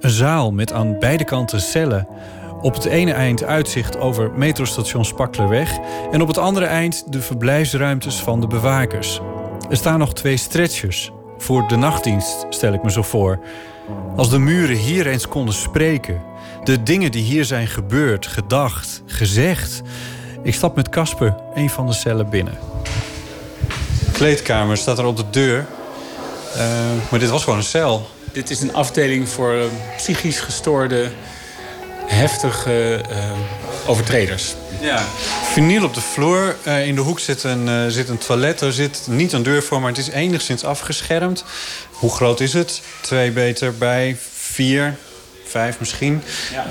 Een zaal met aan beide kanten cellen... Op het ene eind uitzicht over metrostation Spaklerweg... en op het andere eind de verblijfsruimtes van de bewakers. Er staan nog twee stretchers. Voor de nachtdienst, stel ik me zo voor. Als de muren hier eens konden spreken. De dingen die hier zijn gebeurd, gedacht, gezegd. Ik stap met Casper een van de cellen binnen. Kleedkamer staat er op de deur. Eh, maar dit was gewoon een cel. Dit is een afdeling voor eh, psychisch gestoorde, heftige eh, overtreders. Ja. Vinyl op de vloer. Eh, in de hoek zit een, eh, zit een toilet. Er zit niet een deur voor, maar het is enigszins afgeschermd. Hoe groot is het? Twee meter bij vier, vijf misschien.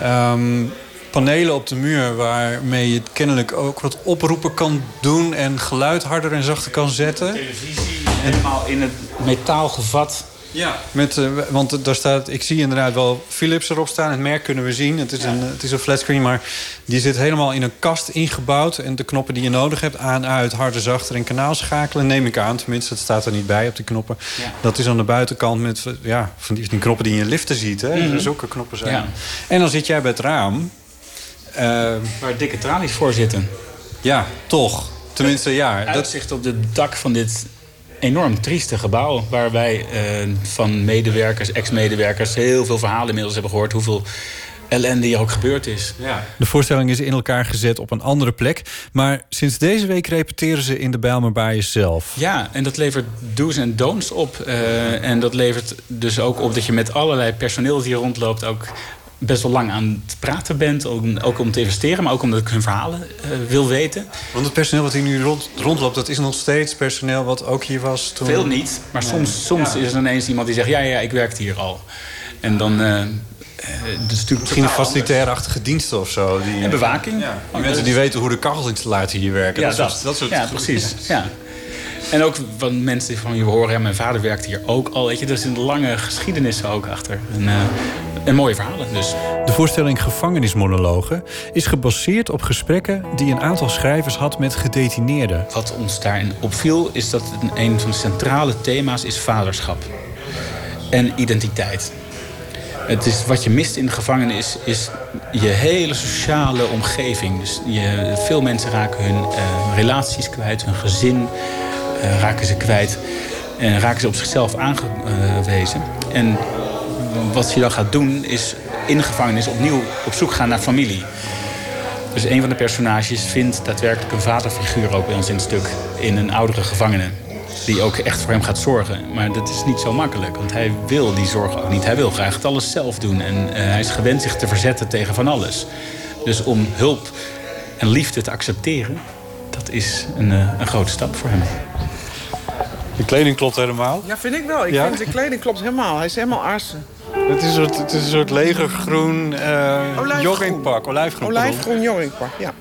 Ehm, panelen op de muur waarmee je kennelijk ook wat oproepen kan doen... en geluid harder en zachter kan zetten. Televisie helemaal in het metaal gevat. Ja. Met, eh, want daar staat, ik zie inderdaad wel Philips erop staan. Het merk kunnen we zien. Het is, een, het is een flatscreen, maar die zit helemaal in een kast ingebouwd. En de knoppen die je nodig hebt, aan, uit, harder, zachter en kanaal schakelen, neem ik aan. Tenminste, het staat er niet bij op die knoppen. Ja. Dat is aan de buitenkant met ja, van die, die knoppen die je in liften ziet. Hè? Mhm. Zulke knoppen zijn. Ja. En dan zit jij bij het raam. Eh, Waar dikke tralies voor zitten. Ja, toch. Tenminste, ja. Dat, Uitzicht op het dak van dit enorm trieste gebouw. Waar wij eh, van medewerkers, ex-medewerkers... heel veel verhalen inmiddels hebben gehoord... hoeveel ellende hier ook gebeurd is. Ja. De voorstelling is in elkaar gezet op een andere plek. Maar sinds deze week repeteren ze in de Bijlmer Baaiers zelf. Ja, en dat levert do's en don'ts op. eh, en dat levert dus ook op dat je met allerlei personeel dat hier rondloopt... ook best wel lang aan het praten bent. Ook, ook om te investeren, maar ook omdat ik hun verhalen eh, wil weten. Want het personeel wat hier nu rond, rondloopt... dat is nog steeds personeel wat ook hier was toen... Veel niet, maar Nee. soms, soms Ja. is er ineens iemand die zegt... ja, ja, ik werkte hier al. En dan... eh, dus Misschien facilitair-achtige diensten of zo. Die, En bewaking. Ja. Die mensen die weten hoe de kachelinstallatie hier werken. Ja, dat, dat, soort, dat soort ja precies. Ja. En ook van mensen die van je horen... Ja, mijn vader werkt hier ook al. Weet je, er is een lange geschiedenis ook achter. En, eh, en mooie verhalen dus. De voorstelling Gevangenismonologen is gebaseerd op gesprekken die een aantal schrijvers had met gedetineerden. Wat ons daarin opviel is dat een, van de centrale thema's is vaderschap. En identiteit. Het is, wat je mist in de gevangenis is je hele sociale omgeving. Dus je, veel mensen raken hun eh, relaties kwijt, hun gezin raken ze kwijt. En raken ze op zichzelf aangewezen. En wat je dan gaat doen is in de gevangenis opnieuw op zoek gaan naar familie. Dus een van de personages vindt daadwerkelijk een vaderfiguur ook bij ons in het stuk. In een oudere gevangene. Die ook echt voor hem gaat zorgen. Maar dat is niet zo makkelijk. Want hij wil die zorg ook niet. Hij wil graag het alles zelf doen. En eh, hij is gewend zich te verzetten tegen van alles. Dus om hulp en liefde te accepteren. Dat dat is een, eh, een grote stap voor hem. De kleding klopt helemaal. Ja, vind ik wel. Ik Ja? vind de kleding klopt helemaal. Hij is helemaal arsen. Het is een soort, het is een soort legergroen eh Olijfgroen. joggingpak. Olijfgroen. Olijfgroen joggingpak, ja.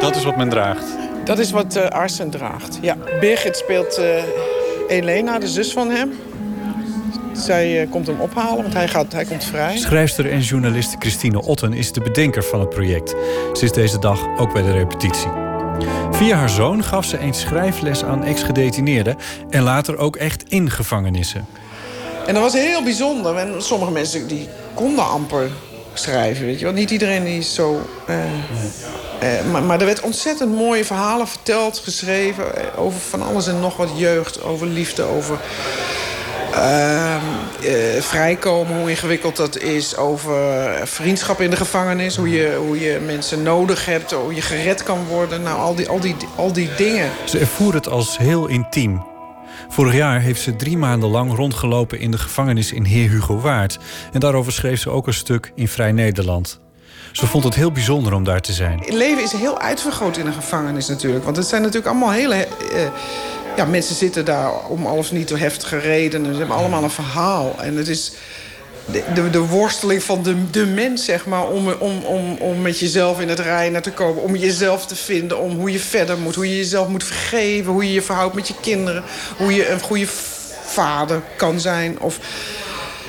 Dat is wat men draagt. Dat is wat eh Arsen draagt. Ja. Birgit speelt eh, Elena, de zus van hem. Zij komt hem ophalen, want hij, gaat, hij komt vrij. Schrijfster en journaliste Christine Otten is de bedenker van het project. Ze is deze dag ook bij de repetitie. Via haar zoon gaf ze eens schrijfles aan ex-gedetineerden... en later ook echt in gevangenissen. En dat was heel bijzonder. En sommige mensen die konden amper schrijven, weet je wel. Niet iedereen die is zo... eh, eh, maar, maar er werd ontzettend mooie verhalen verteld, geschreven... eh, over van alles en nog wat jeugd, over liefde, over... ehm, eh, vrijkomen, hoe ingewikkeld dat is. Over vriendschap in de gevangenis. Hoe je, hoe je mensen nodig hebt. Hoe je gered kan worden. Nou, al die, al die, al die dingen. Ze ervoer het als heel intiem. Vorig jaar heeft ze drie maanden lang rondgelopen in de gevangenis in Heer Hugo Waard. En daarover schreef ze ook een stuk in Vrij Nederland. Ze vond het heel bijzonder om daar te zijn. Het leven is heel uitvergroot in een gevangenis natuurlijk. Want het zijn natuurlijk allemaal hele... eh, ja, mensen zitten daar om al of niet door heftige redenen. Ze hebben allemaal een verhaal. En het is de, worsteling van de, de mens, zeg maar... Om, om, om, om met jezelf in het reinen te komen. Om jezelf te vinden. Om hoe je verder moet. Hoe je jezelf moet vergeven. Hoe je je verhoudt met je kinderen. Hoe je een goede vader kan zijn. Of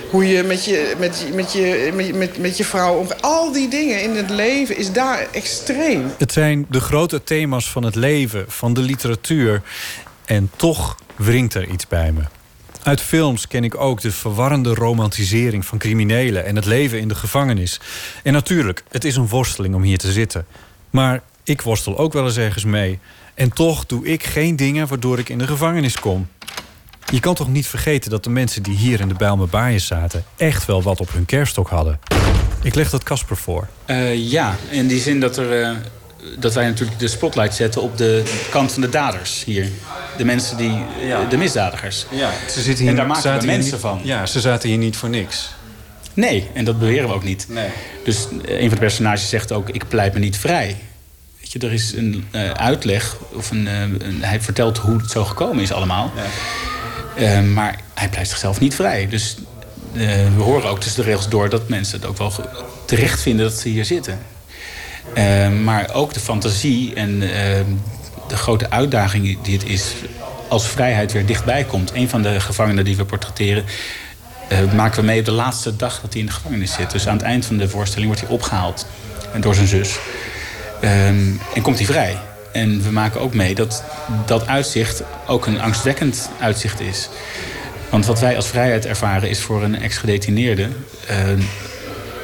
hoe je met je, met, met, je, met, met, met je vrouw omgaat. Al die dingen in het leven is daar extreem. Het zijn de grote thema's van het leven, van de literatuur. En toch wringt er iets bij me. Uit films ken ik ook de verwarrende romantisering van criminelen en het leven in de gevangenis. En natuurlijk, het is een worsteling om hier te zitten. Maar ik worstel ook wel eens ergens mee. En toch doe ik geen dingen waardoor ik in de gevangenis kom. Je kan toch niet vergeten dat de mensen die hier in de Bijlmer Baaien zaten... echt wel wat op hun kerststok hadden. Ik leg dat Casper voor. Eh, ja, in die zin dat, er, eh, dat wij natuurlijk de spotlight zetten op de kant van de daders hier. De mensen die, eh, de misdadigers. Ja, ze zitten hier, en daar maken we mensen niet- van. Ja, ze zaten hier niet voor niks. Nee, en dat beweren we ook niet. Nee. Dus eh, een van de personages zegt ook, ik pleit me niet vrij. Weet je, er is een eh, uitleg, of een, eh, een- hij vertelt hoe het zo gekomen is allemaal. Eh, maar hij pleit zichzelf niet vrij. Dus we horen ook tussen de regels door dat mensen het ook wel terecht vinden dat ze hier zitten. Eh, maar ook de fantasie en eh, de grote uitdaging die het is als vrijheid weer dichtbij komt. Een van de gevangenen die we portretteren eh, maken we mee op de laatste dag dat hij in de gevangenis zit. Dus aan het eind van de voorstelling wordt hij opgehaald door zijn zus. Ehm, en komt hij vrij. En we maken ook mee dat dat uitzicht ook een angstwekkend uitzicht is. Want wat wij als vrijheid ervaren is voor een ex-gedetineerde...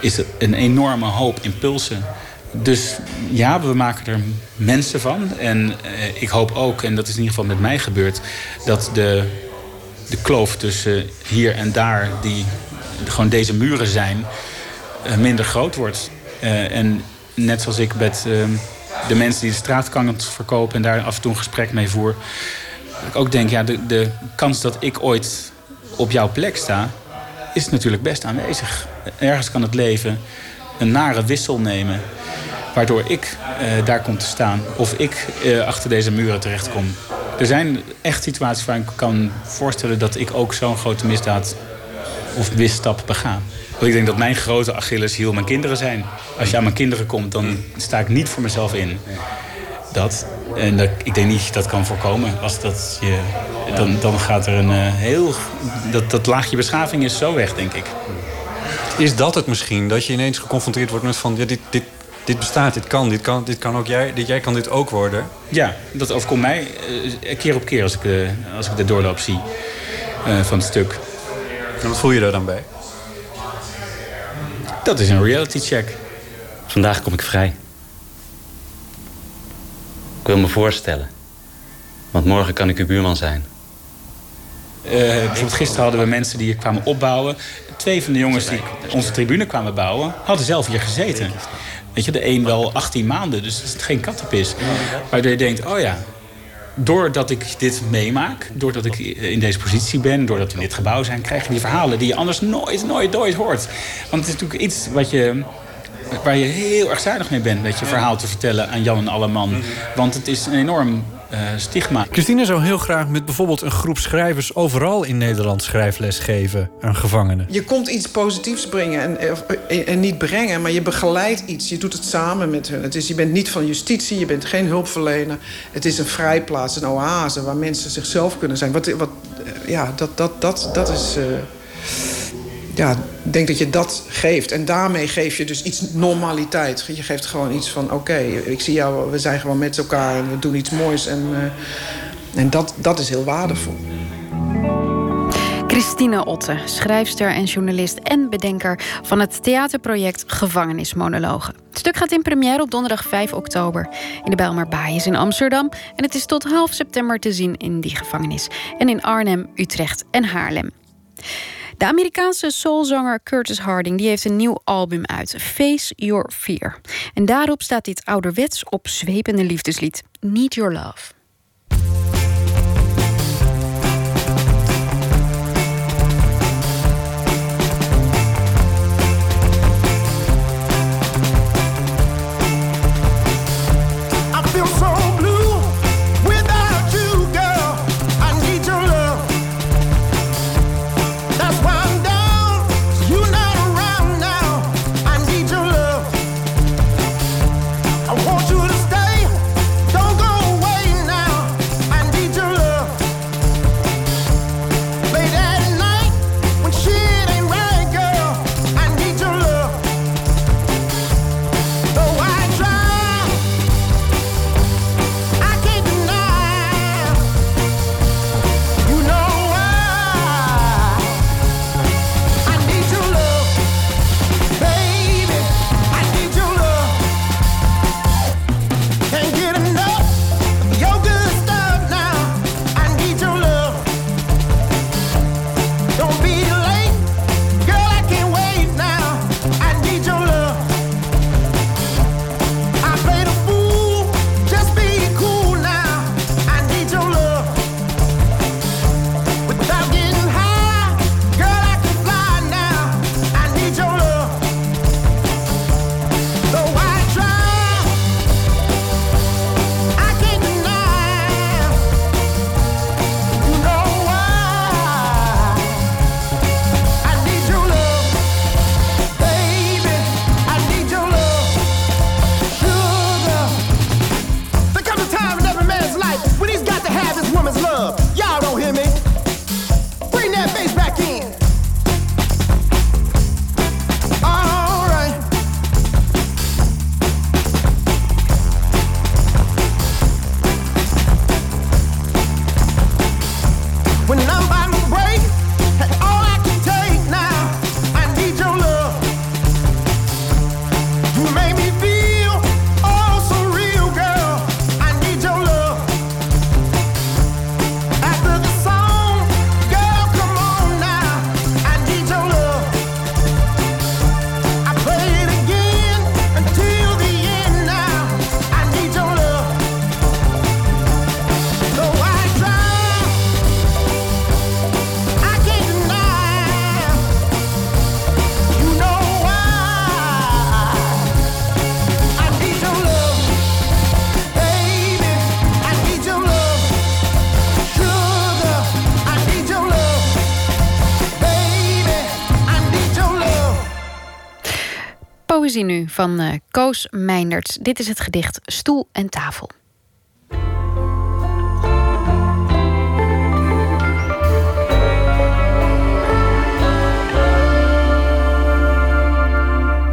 is een enorme hoop impulsen. Dus ja, we maken er mensen van. En eh, ik hoop ook, en dat is in ieder geval met mij gebeurd... dat de, de kloof tussen hier en daar, die gewoon deze muren zijn... eh, minder groot wordt. Eh, en net zoals ik met eh, de mensen die de straatkant verkopen... en daar af en toe een gesprek mee voer... ik ook denk, ja, de, de kans dat ik ooit op jouw plek sta... is natuurlijk best aanwezig. Ergens kan het leven een nare wissel nemen... waardoor ik eh, daar kom te staan... of ik eh, achter deze muren terechtkom. Er zijn echt situaties waar ik kan voorstellen... dat ik ook zo'n grote misdaad of misstap bega. Want ik denk dat mijn grote Achilleshiel mijn kinderen zijn. Als je aan mijn kinderen komt, dan sta ik niet voor mezelf in. Dat. En dat, ik denk niet dat je dat kan voorkomen. Als dat je, dan, dan gaat er een eh, heel... Dat, dat laagje beschaving is zo weg, denk ik. Is dat het misschien? Dat je ineens geconfronteerd wordt met van... Ja, dit, dit, dit bestaat, dit kan, dit kan, dit kan ook jij. Dit, jij kan dit ook worden. Ja, dat overkomt mij eh, keer op keer als ik, eh, als ik de doorloop zie eh, van het stuk. En wat voel je daar dan bij? Dat is een reality check. Vandaag kom ik vrij. Ik wil me voorstellen. Want morgen kan ik uw buurman zijn. Eh, bijvoorbeeld gisteren hadden we mensen die hier kwamen opbouwen. Twee van de jongens die onze tribune kwamen bouwen, hadden zelf hier gezeten. Weet je, de een wel 18 maanden, dus het is geen kattenpis. Waardoor je denkt, oh ja, doordat ik dit meemaak, doordat ik in deze positie ben, doordat we in dit gebouw zijn, krijg je die verhalen die je anders nooit, nooit, nooit hoort. Want het is natuurlijk iets wat je waar je heel erg zuinig mee bent met je verhaal te vertellen aan Jan en Alleman. Want het is een enorm eh, stigma. Christine zou heel graag met bijvoorbeeld een groep schrijvers overal in Nederland schrijfles geven aan gevangenen. Je komt iets positiefs brengen en, of, en, en niet brengen, maar je begeleidt iets. Je doet het samen met hun. Het is, je bent niet van justitie, je bent geen hulpverlener. Het is een vrijplaats, een oase waar mensen zichzelf kunnen zijn. Wat, wat, eh, ja, dat, dat, dat, dat is. eh, ja, denk dat je dat geeft. En daarmee geef je dus iets normaliteit. Je geeft gewoon iets van, oké, ik zie jou, we zijn gewoon met elkaar... en we doen iets moois. En, eh, en dat, dat is heel waardevol. Christine Otte, schrijfster en journalist en bedenker van het theaterproject Gevangenismonologen. Het stuk gaat in première op donderdag 5 oktober in de Bijlmer Baaiers in Amsterdam. En het is tot half september te zien in die gevangenis. En in Arnhem, Utrecht en Haarlem. De Amerikaanse soulzanger Curtis Harding die heeft een nieuw album uit, Face Your Fear. En daarop staat dit ouderwets opzwepende liefdeslied, Need Your Love. Poëzie nu van eh, Koos Meindert. Dit is het gedicht Stoel en Tafel.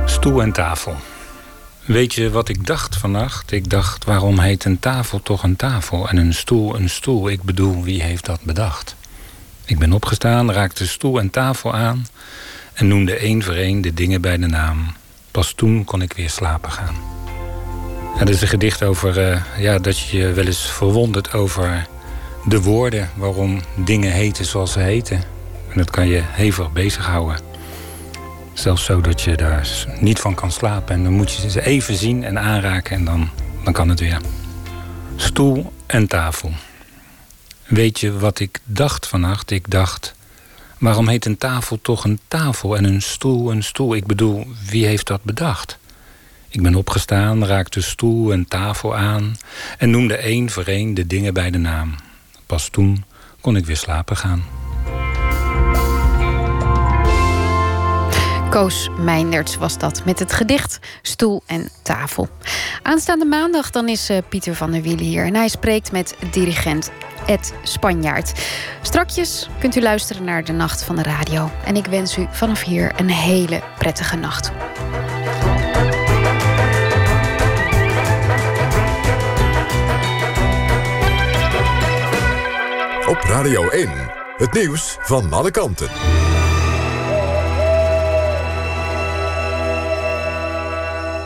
Stoel en tafel. Weet je wat ik dacht vannacht? Ik dacht, waarom heet een tafel toch een tafel en een stoel een stoel? Ik bedoel, wie heeft dat bedacht? Ik ben opgestaan, raakte stoel en tafel aan en noemde één voor één de dingen bij de naam. Pas toen kon ik weer slapen gaan. Het is een gedicht over eh, ja, dat je je wel eens verwondert over de woorden waarom dingen heten zoals ze heten. En dat kan je hevig bezighouden. Zelfs zo dat je daar niet van kan slapen. En dan moet je ze even zien en aanraken en dan, dan kan het weer. Stoel en tafel. Weet je wat ik dacht vannacht? Ik dacht, waarom heet een tafel toch een tafel en een stoel een stoel? Ik bedoel, wie heeft dat bedacht? Ik ben opgestaan, raakte stoel en tafel aan en noemde één voor één de dingen bij de naam. Pas toen kon ik weer slapen gaan. Koos Meinderts was dat met het gedicht Stoel en Tafel. Aanstaande maandag dan is eh, Pieter van der Wielen hier en hij spreekt met dirigent Ed Spanjaard. Strakjes kunt u luisteren naar de Nacht van de Radio. En ik wens u vanaf hier een hele prettige nacht. Op Radio 1, het nieuws van alle kanten.